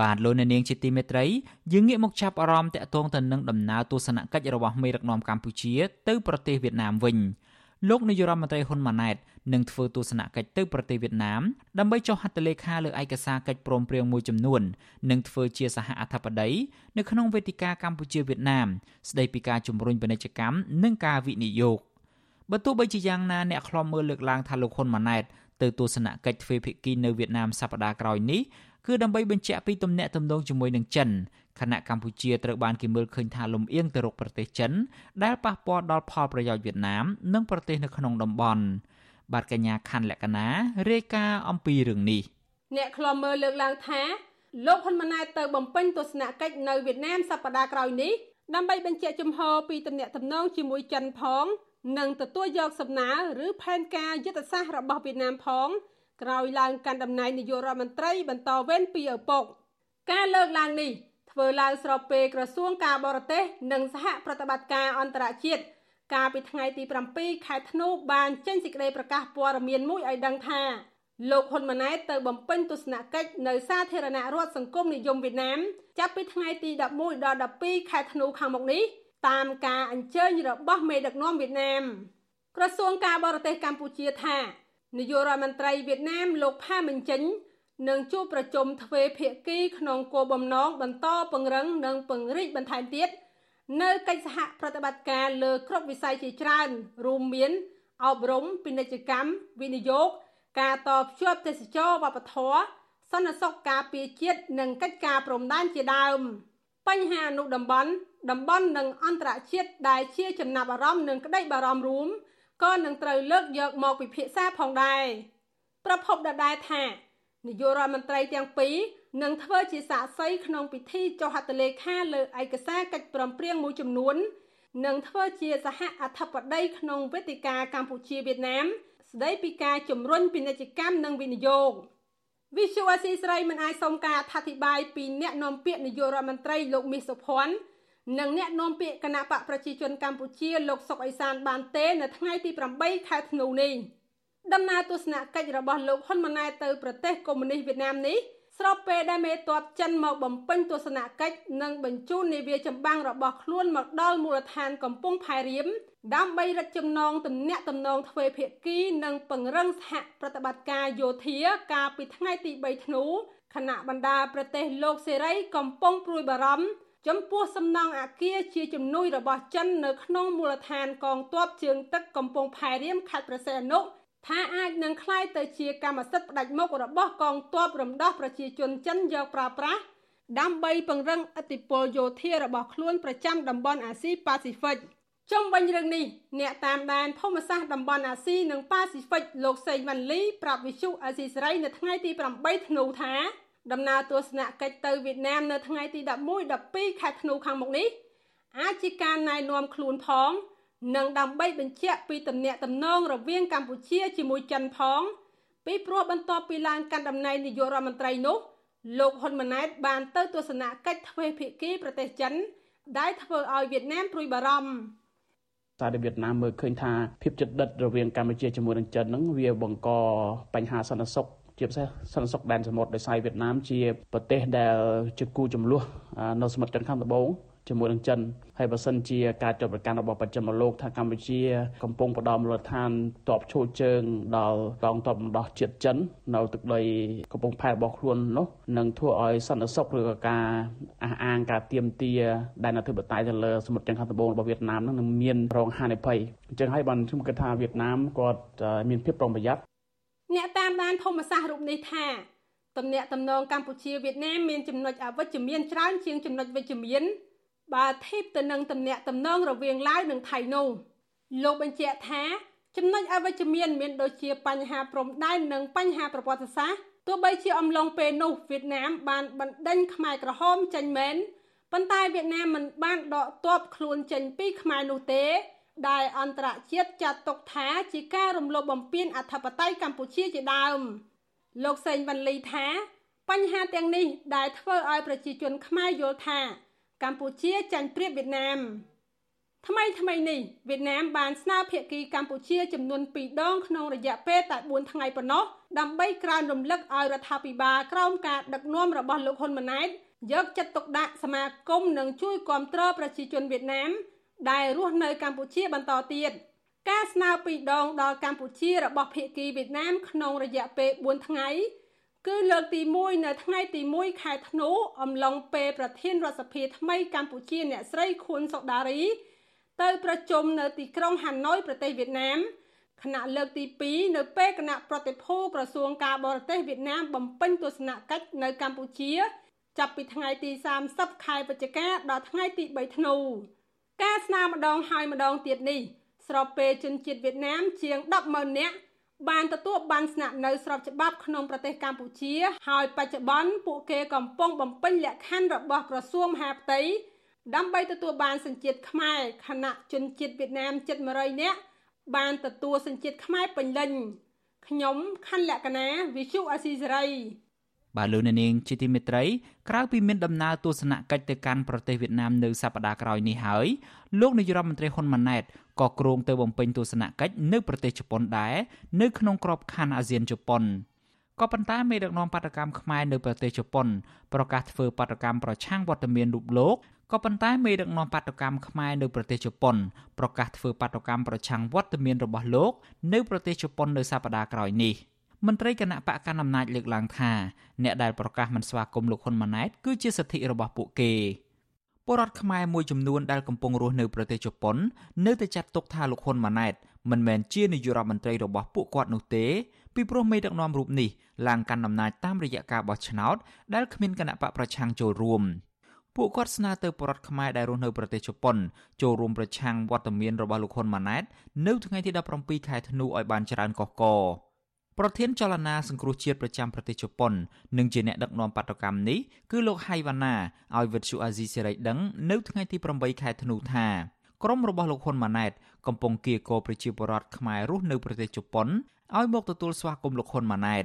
បបាទលោកអ្នកនាងជាទីមេត្រីយើងងាកមកចាប់អារម្មណ៍តាក់ទងទៅនឹងដំណើរទស្សនកិច្ចរបស់មេដឹកនាំកម្ពុជា ទៅប្រទេសវៀតណាមវិញលោកនាយរដ្ឋមន្ត្រីហ៊ុនម៉ាណែតនឹងធ្វើទស្សនកិច្ចទៅប្រទេសវៀតណាមដើម្បីចុះហត្ថលេខាលើឯកសារកិច្ចព្រមព្រៀងមួយចំនួននិងធ្វើជាសហអធិបតីនៅក្នុងវេទិកាកម្ពុជាវៀតណាមស្ដីពីការជំរុញពាណិជ្ជកម្មនិងការវិនិយោគបើទោះបីជាយ៉ាងណាអ្នកខ្លំមើលលើកឡើងថាលោកហ៊ុនម៉ាណែតទៅទស្សនកិច្ចទ្វេភាគីនៅវៀតណាមសប្តាហ៍ក្រោយនេះ គឺដើម្បីបញ្ជាក់ពីទំនាក់ទំនងជាមួយនឹងចិនខណៈកម្ពុជាត្រូវបានគេមើលឃើញថាលំអៀងទៅរកប្រទេសចិន ដែលប៉ះពាល់ដល់ផលប្រយោជន៍វៀតណាម និងប្រទេសនៅក្នុងតំបន់បាទកញ្ញាខាន់លក្ខណារាយការណ៍អំពីរឿងនេះអ្នកខ្លំមើលលើកឡើងថាលោកហ៊ុនម៉ាណែតទៅបំពេញទស្សនកិច្ចនៅវៀតណាមសប្តាហ៍ក្រោយនេះដើម្បីបញ្ជាក់ជំហរពីទំនាក់ទំនងជាមួយចិនផង និងទទួលយកសំណើឬផែនការយុទ្ធសាស្ត្ររបស់វៀតណាមផង ក្រោយឡើងកាន់តំណែងនាយករដ្ឋមន្ត្រីបន្តវេនពីឪពុកការលើកឡើងនេះធ្វើឡើងស្របពេលក្រសួងការបរទេស និងសហប្រតិបត្តិការអន្តរជាតិកាលពីថ្ងៃទី7ខែធ្នូបានចេញសេចក្តីប្រកាសព័ត៌មានមួយឲ្យដឹងថាលោកហ៊ុនម៉ាណែតទៅបំពេញទស្សនកិច្ចនៅសាធារណរដ្ឋសង្គមនិយមវៀតណាមចាប់ពីថ្ងៃទី11ដល់12ខែធ្នូខាងមុខនេះតាមការអញ្ជើញរបស់មេដឹកនាំវៀតណាមក្រសួងការបរទេសកម្ពុជាថា នាយករដ្ឋមន្ត្រីវៀតណាមលោកផាមិញចិននឹងជួបប្រជុំទ្វេភាគីក្នុងគោលបំណងបន្តពង្រឹងនិងពង្រីកបន្ថែមទៀតនៅកិច្ចសហប្រតិបត្តិការលើគ្រប់វិស័យជាច្រើនរួមមានអប់រំពាណិជ្ជកម្មវិនិយោគការតភ្ជាប់ទេសចរវប្បធម៌សន្តិសុខការពារជាតិនិងកិច្ចការព្រំដែនជាដើមបញ្ហាអនុតំបន់តំបន់និងអន្តរជាតិដែលជាចំណាប់អារម្មណ៍និងក្តីបារម្ភរួម ក៏នឹងត្រូវលើកយកមកពិភាក្សាផងដែរប្រពន្ធដដែលថានាយករដ្ឋមន្ត្រីទាំងពីរនឹងធ្វើជាសាក្សីក្នុងពិធីចុះហត្ថលេខាលើឯកសារកិច្ចព្រមព្រៀងមួយចំនួននិងធ្វើជាសហអធិបតីក្នុងវេទិកាកម្ពុជាវៀតណាម ស្ដីពីការជំរុញពាណិជ្ជកម្មនិងវិនិយោគវិសុវស៊ីស្រីមិនអាចសុំការអធិប្បាយពីអ្នកនាំពាក្យនាយករដ្ឋមន្ត្រីលោកមាសសុភ័ណ្ឌ និងអ្នកនាំពាក្យគណៈបកប្រជាជនកម្ពុជាលោកសុកអេសានបានទេនៅថ្ងៃទី8ខែធ្នូនេះដំណើរទស្សនកិច្ចរបស់លោកហ៊ុនម៉ាណែតទៅប្រទេសកុម្មុយនីសវៀតណាមនេះស្របពេលដែលមេតបចិនមកបំពេញទស្សនកិច្ចនិងបញ្ជូននាវាចម្បាំងរបស់ខ្លួនមកដល់មូលដ្ឋានកំពង់ផែរៀមដើម្បីរឹតចំណងទំនាក់ទំនងទ្វេភាគីនិងពង្រឹងសហប្រតិបត្តិការយោធាកាលពីថ្ងៃទី3ធ្នូគណៈបណ្ដាប្រទេសលោកសេរីកំពុងព្រួយបារម្ភ ចំពោះសំណង់អាគារជាជំនួយរបស់ចិននៅក្នុងមូលដ្ឋានកងទ័ពជើងទឹកកំពង់ផែរៀមខេត្តព្រះសីហនុថាអាចនឹងคล้ายទៅជាកម្មសិទ្ធិផ្ដាច់មុខរបស់កងទ័ពរំដោះប្រជាជនចិនយកប្រើប្រាស់ដើម្បីពង្រឹងឥទ្ធិពលយោធារបស់ខ្លួនប្រចាំតំបន់អាស៊ីប៉ាស៊ីហ្វិកជុំវិញរឿងនេះអ្នកតាមដានភូមិសាស្ត្រតំបន់អាស៊ីនិងប៉ាស៊ីហ្វិកលោកសេងវ៉ាន់លីប្រាប់វិសុអាស៊ីសេរីនៅថ្ងៃទី8ធ្នូថា ដំណើរទស្សនកិច្ចទៅវៀតណាមនៅថ្ងៃទី11 12ខែធ្នូខាងមុខនេះអាចជាការណែនាំខ្លួនផងនិងដើម្បីបញ្ជាក់ពីទំនាក់ទំនងរវាងកម្ពុជាជាមួយចិនផង ពីព្រោះបន្ទាប់ពីឡើងកាន់តំណែងនាយករដ្ឋមន្ត្រីនោះលោកហ៊ុនម៉ាណែតបានទៅទស្សនកិច្ចទ្វេភាគីប្រទេសចិន ដែលធ្វើឲ្យវៀតណាមព្រួយបារម្ភសារវៀតណាមមើលឃើញថាភាពជិតដិតរវាងកម្ពុជាជាមួយនឹងចិនហ្នឹងវាបង្កបញ្ហាសន្តិសុខ ជាពិសេសសន្តិសុខដែនសមុទ្រដោយសារវៀតណាមជាប្រទេសដែលជាគូចំនួននៅសមុទ្រចិនខាងត្បូងជាមួយនឹងចិនហើយបើសិនជាការចុះប្រកាន់របស់បច្ចិមលោកថាកម្ពុជាកំពុងផ្ដំមូលដ្ឋានតបឈោជើងដល់កងទ័ពបណ្ដោះជាតិចិននៅទឹកដីកំពង់ផែរបស់ខ្លួននោះនឹងធ្វើឲ្យសន្តិសុខឬក៏ការអះអាងការទៀមទាដែនអធិបតេយ្យទៅលើសមុទ្រចិនខាងត្បូងរបស់វៀតណាមនឹងមានរងហានិភ័យអញ្ចឹងហើយបានខ្ញុំគិតថាវៀតណាមគាត់មានភាពប្រុងប្រយ័ត្ន អ្នកតាមដានភូមិសាស្ត្ររូបនេះថាទំនាក់ទំនងកម្ពុជាវៀតណាមមានចំណុចអវិជ្ជមានច្រើនជាងចំណុចវិជ្ជមាន បើធៀបទៅនឹងទំនាក់ទំនងរវាងឡាវនិងថៃនោះលោកបញ្ជាក់ថាចំណុចអវិជ្ជមានមានដូចជាបញ្ហាព្រំដែននិងបញ្ហាប្រវត្តិសាស្ត្រទោះបីជាអំឡុងពេលនោះវៀតណាមបានបណ្ដេញខ្មែរក្រហមចេញមែនប៉ុន្តែវៀតណាមមិនបានដកទ័ពខ្លួនចេញពីខ្មែរនោះទេ ដែលអន្តរជាតិចាត់ទុកថាជាការរំលោភបំពានអធិបតេយ្យកម្ពុជាជាដើម លោកសេងវ៉ាន់លីថា បញ្ហាទាំងនេះដែលធ្វើឲ្យប្រជាជនខ្មែរយល់ថាកម្ពុជាចាញ់ប្រៀបវៀតណាមថ្មីថ្មីនេះវៀតណាមបានស្នើភាគីកម្ពុជាចំនួន2ដងក្នុងរយៈពេលតែ4ថ្ងៃប៉ុណ្ណោះដើម្បីក្រើនរំលឹកឲ្យរដ្ឋាភិបាលក្រោមការដឹកនាំរបស់លោកហ៊ុនម៉ាណែតយកចិត្តទុកដាក់សមាគមនិងជួយគាំទ្រប្រជាជនវៀតណាម ដែលរស់នៅកម្ពុជាបន្តទៀតការស្នើពីរដងដល់កម្ពុជារបស់ភាគីវៀតណាមក្នុងរយៈពេល4ថ្ងៃ គឺលើកទី1នៅថ្ងៃទី1ខែធ្នូអំឡុងពេលប្រធានរដ្ឋសភាថ្មីកម្ពុជាអ្នកស្រីខួនសុដារី ទៅប្រជុំនៅទីក្រុងហាណូយប្រទេសវៀតណាមខណៈលើកទី2នៅពេលគណៈប្រតិភូក្រសួងការបរទេសវៀតណាមបំពេញទស្សនកិច្ចនៅកម្ពុជា ចាប់ពីថ្ងៃទី30ខែវិច្ឆិកាដល់ថ្ងៃទី3ធ្នូ ការស្នើម្ដងហើយម្ដងទៀតនេះស្របពេលជនជាតិវៀតណាមជាង100000នាក់បានទទួលបានស្នាក់នៅស្របច្បាប់ក្នុងប្រទេសកម្ពុជា ហើយបច្ចុប្បន្នពួកគេកំពុងបំពេញលក្ខខណ្ឌរបស់ក្រសួងមហាផ្ទៃដើម្បីទទួលបានសញ្ជាតិខ្មែរខណៈជនជាតិវៀតណាមជិត100នាក់បានទទួលសញ្ជាតិខ្មែរពេញលេញខ្ញុំខណ្ឌលក្ខណាវិសុអាស៊ីសេរី បាទលោកនាងជាទីមេត្រីក្រៅពីមានដំណើរទស្សនកិច្ចទៅកាន់ប្រទេសវៀតណាមនៅសប្តាហ៍ក្រោយនេះហើយលោកនាយរដ្ឋមន្ត្រីហ៊ុនម៉ាណែតក៏គ្រោងទៅបំពេញទស្សនកិច្ចនៅប្រទេសជប៉ុនដែរនៅក្នុងក្របខ័ណ្ឌអាស៊ានជប៉ុនក៏ប៉ុន្តែមេដឹកនាំបាតកម្មខ្មែរនៅប្រទេសជប៉ុនប្រកាសធ្វើបាតកម្មប្រឆាំងវត្តមានរូបលោកក៏ប៉ុន្តែមេដឹកនាំបាតុកម្មខ្មែរនៅប្រទេសជប៉ុនប្រកាសធ្វើបាតុកម្មប្រឆាំងវត្តមានរបស់លោកនៅប្រទេសជប៉ុននៅសប្តាហ៍ក្រោយនេះ មន្ត្រីគណៈបកកណ្ដាលអំណាចលើកឡើងថាអ្នកដែលប្រកាសមិនស្វាគមន៍លោកហ៊ុនម៉ាណែតគឺជាសិទ្ធិរបស់ពួកគេពលរដ្ឋខ្មែរមួយចំនួនដែលកំពុងរស់នៅប្រទេសជប៉ុននៅតែចាត់ទុកថាលោកហ៊ុនម៉ាណែតមិនមែនជានាយករដ្ឋមន្ត្រីរបស់ពួកគាត់នោះទេពីព្រោះមេដឹកនាំរូបនេះឡើងកាន់អំណាចតាមរយៈការបោះឆ្នោតដែលគ្មានគណៈបកប្រឆាំងចូលរួម។ពួកគាត់ស្នើទៅប្រដ្ឋខ្មែរដែលរស់នៅប្រទេសជប៉ុនចូលរួមប្រឆាំងវត្តមានរបស់លោកហ៊ុនម៉ាណែតនៅថ្ងៃទី17ខែធ្នូឲ្យបានច្រើនកកក ប្រធានចលនាសង្គ្រោះជាតិប្រចាំប្រទេសជប៉ុននិងជាអ្នកដឹកនាំបាតុកម្មនេះគឺលោកហៃវ៉ាណាឲ្យវិទ្យុអាស៊ីសេរីដឹងនៅថ្ងៃទី8ខែធ្នូថាក្រុមរបស់លោកហ៊ុនម៉ាណែតកំពុងគៀកោប្រជាពលរដ្ឋខ្មែររស់នៅប្រទេសជប៉ុនឲ្យមកទទួលស្វាគមន៍លោកហ៊ុនម៉ាណែត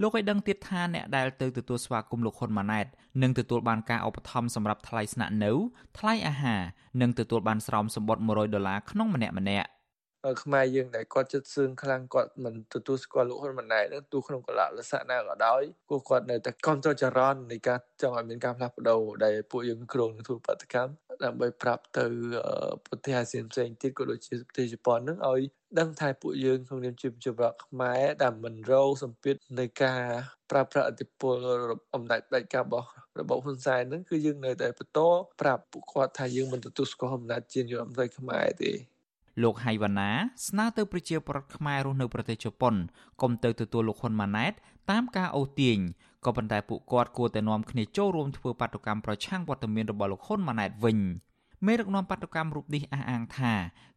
លោកឲ្យដឹងទៀតថាអ្នកដែលទៅទទួលស្វាគមន៍លោកហ៊ុនម៉ាណែតនឹងទទួលបានការឧបត្ថម្ភសម្រាប់ថ្លៃស្នាក់នៅថ្លៃអាហារនិងទទួលបានស្រោមសម្បត្តិ100ដុល្លារក្នុងម្នាក់ម្នាក់ ខ្មែរយើងដែលគាត់ចិត្តសឿងខ្លាំងគាត់មិនទទួលស្គាល់លោកហ៊ុនម៉ាណែតនឹងទូក្នុងកលៈលសៈណាក៏ដោយពួកគាត់នៅតែគ្រប់គ្រងចរន្តនៃការចង់ឲ្យមានការផ្លាស់ប្ដូរដែលពួកយើងគ្រោងនឹងធ្វើបាតកម្មដើម្បីប្រាប់ទៅប្រទេសអាស៊ានផ្សេងទៀតក៏ដូចជាប្រទេសជប៉ុននឹងឲ្យដឹងថាពួកយើងក្នុងនាមជាប្រជាពលរដ្ឋខ្មែរដែលមិនរងសម្ពាធនៃការប្រើប្រាស់អធិបុលអំណាចផ្ដាច់ការរបស់របបហ៊ុនសែនហ្នឹងគឺយើងនៅតែបន្តប្រាប់ពួកគាត់ថាយើងមិនទទួលស្គាល់អំណាចជានាយករដ្ឋមន្ត្រីខ្មែរទេ លោកហៃវ៉ាណាស្នើទៅប្រជាពលរដ្ឋខ្មែររស់នៅប្រទេសជប៉ុនកុំទៅទទួលលោកហ៊ុនម៉ាណែតតាមការអូសទាញក៏ប៉ុន្តែពួកគាត់គួរតែនាំគ្នាចូលរួមធ្វើបាតុកម្មប្រឆាំងវត្តមានរបស់លោកហ៊ុនម៉ាណែតវិញមេដឹកនាំបាតុកម្មរូបនេះអះអាងថា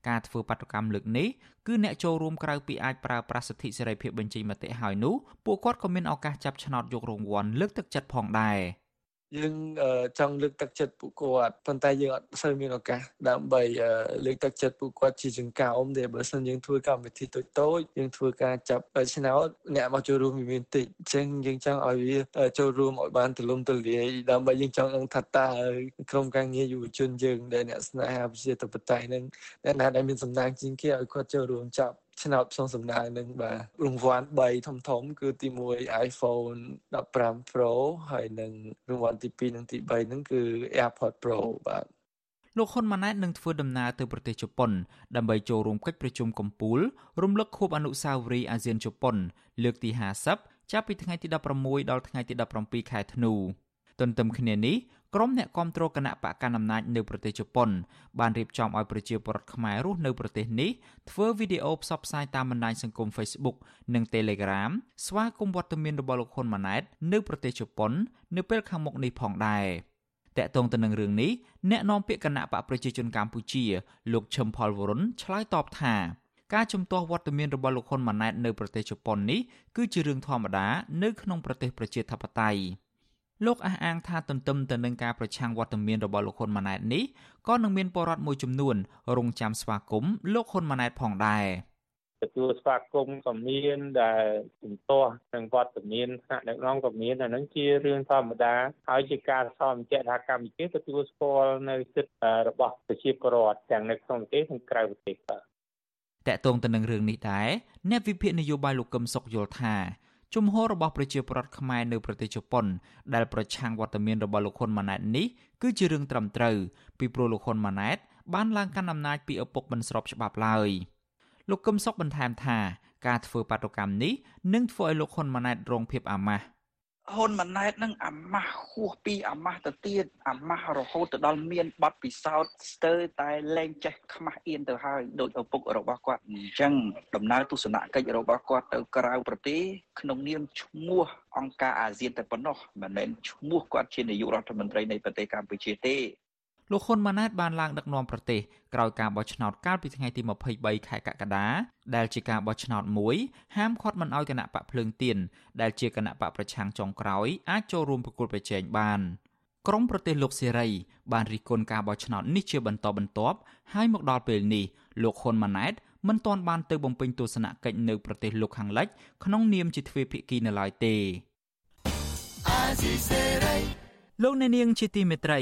ការធ្វើបាតុកម្មលើកនេះគឺអ្នកចូលរួមក្រៅពីអាចប្រើប្រាស់សិទ្ធិសេរីភាពបញ្ចេញមតិហើយនោះពួកគាត់ក៏មានឱកាសចាប់ឆ្នោតយករង្វាន់លើកទឹកចិត្តផងដែរ។ យើងចង់លើកទឹកចិត្តពួកគាត់ប៉ុន្តែយើងអត់សូវមានឱកាសដើម្បីលើកទឹកចិត្តពួកគាត់ជាចង្កោមទេបើមិនយើងធ្វើកម្មវិធីតូចតូចយើងធ្វើការចាប់ឆ្នោតអ្នកមកចូលរួមមានតិចអញ្ចឹងយើងចង់ឲ្យវាចូលរួមឲ្យបានទូលំទូលាយដើម្បីយើងចង់នឹងថាតើក្រុមការងារយុវជនយើងដែលអ្នកស្នេហាប្រជាធិបតេយ្យនឹងអ្នកណាដែលមានសំណាងជាងគេឲ្យគាត់ចូលរួមចាប់ ឆ្នោតផ្សងសំណាងនឹងបាទរង្វាន់3ធំធំ គឺទី1 iPhone 15 Pro ហើយនឹងរង្វាន់ទី2និងទី3ហ្នឹងគឺ AirPods Pro បាទលោកហ៊ុនម៉ាណែតនឹងធ្វើដំណើរទៅប្រទេសជប៉ុនដើម្បីចូលរួមកិច្ចប្រជុំកំពូលរំលឹកខួបអនុស្សាវរីយ៍អាស៊ានជប៉ុន លើកទី50ចាប់ពីថ្ងៃទី16ដល់ថ្ងៃទី17ខែធ្នូទន្ទឹមគ្នានេះ ក្រុមអ្នកគ្រប់គ្រងគណៈបកកណ្ដាលអំណាចនៅប្រទេសជប៉ុនបានរៀបចំឲ្យប្រជាពលរដ្ឋខ្មែររស់នៅប្រទេសនេះធ្វើវីដេអូផ្សព្វផ្សាយតាមបណ្ដាញសង្គម Facebook និង Telegram ស្វាគមន៍វត្តមានរបស់លោកហ៊ុនម៉ាណែតនៅប្រទេសជប៉ុន នៅពេលខាងមុខនេះផងដែរតកតងទៅនឹងរឿងនេះអ្នកនាំពាក្យគណៈបកប្រជាជនកម្ពុជា លោកឈឹមផលវរុនឆ្លើយតបថាការជំទាស់វត្តមានរបស់លោកហ៊ុនម៉ាណែតនៅប្រទេសជប៉ុននេះគឺជារឿងធម្មតានៅក្នុងប្រទេសប្រជាធិបតេយ្យ លោកអះអាងថាទន្ទឹមទៅនឹងការប្រឆាំងវត្តមានរបស់លោកហ៊ុនម៉ាណែតនេះក៏នឹងមានបរិវត្តមួយចំនួនរងចាំស្វាគមន៍លោកហ៊ុនម៉ាណែតផងដែរទទួលស្វាគមន៍ក៏មានដែលជំទាស់នឹងវត្តមានថ្នាក់ដឹកនាំក៏មានអានឹងជារឿងធម្មតាហើយជាការសន្តិថាកម្ពុជាទទួលស្គាល់នៅសិទ្ធិរបស់ប្រជាពលរដ្ឋទាំងនៅក្នុងប្រទេសនិងក្រៅប្រទេសបាទតកតងទៅនឹងរឿងនេះដែរអ្នកវិភាគនយោបាយលោកកឹមសុខយល់ថា ជំហររបស់ប្រជាពលរដ្ឋខ្មែរនៅប្រទេសជប៉ុនដែលប្រឆាំងវត្តមានរបស់លោកហ៊ុនម៉ាណែតនេះគឺជារឿងត្រឹមត្រូវពីព្រោះលោកហ៊ុនម៉ាណែតបានឡើងកាន់អំណាចពីឪពុកមិនស្របច្បាប់ឡើយលោកកឹមសុខបន្ថែមថាការធ្វើបាតុកម្មនេះនឹងធ្វើឲ្យលោកហ៊ុនម៉ាណែតរងភាពអាម៉ាស់ ហ៊ុនម៉ាណែតនឹងអាម៉ាស់ហួសពីអាម៉ាស់ទៅទៀតអាម៉ាស់រហូតទៅដល់មានប័ណ្ណពិសោធន៍ស្ទើរតែលែងចេះខ្មាស់អៀនទៅហើយដោយឪពុករបស់គាត់អញ្ចឹងដំណើរទស្សនកិច្ចរបស់គាត់ទៅក្រៅប្រទេសក្នុងនាមឈ្មោះអង្គការអាស៊ានតែប៉ុណ្ណោះមិនមែនឈ្មោះគាត់ជានាយករដ្ឋមន្ត្រីនៃប្រទេសកម្ពុជាទេ លោកហ៊ុនម៉ាណែតបានឡើងដឹកនាំប្រទេសក្រោយការបោះឆ្នោតកាលពីថ្ងៃទី23ខែកក្កដាដែលជាការបោះឆ្នោតមួយហាមឃាត់មិនឲ្យគណៈបកភ្លើងទៀនដែលជាគណៈបកប្រឆាំងចុងក្រោយអាចចូលរួមប្រគល់ប្រជែងបានក្រមប្រទេសលោកសេរីបានរិះគន់ការបោះឆ្នោតនេះជាបន្តបន្ទាប់ហើយមកដល់ពេលនេះលោកហ៊ុនម៉ាណែតមិនទាន់បានទៅបំពេញទស្សនកិច្ចនៅប្រទេសលោកខាងលិចក្នុងនាមជាទ្វេភាគីនៅឡើយទេលោកអ្នកនាងជាទីមេត្រី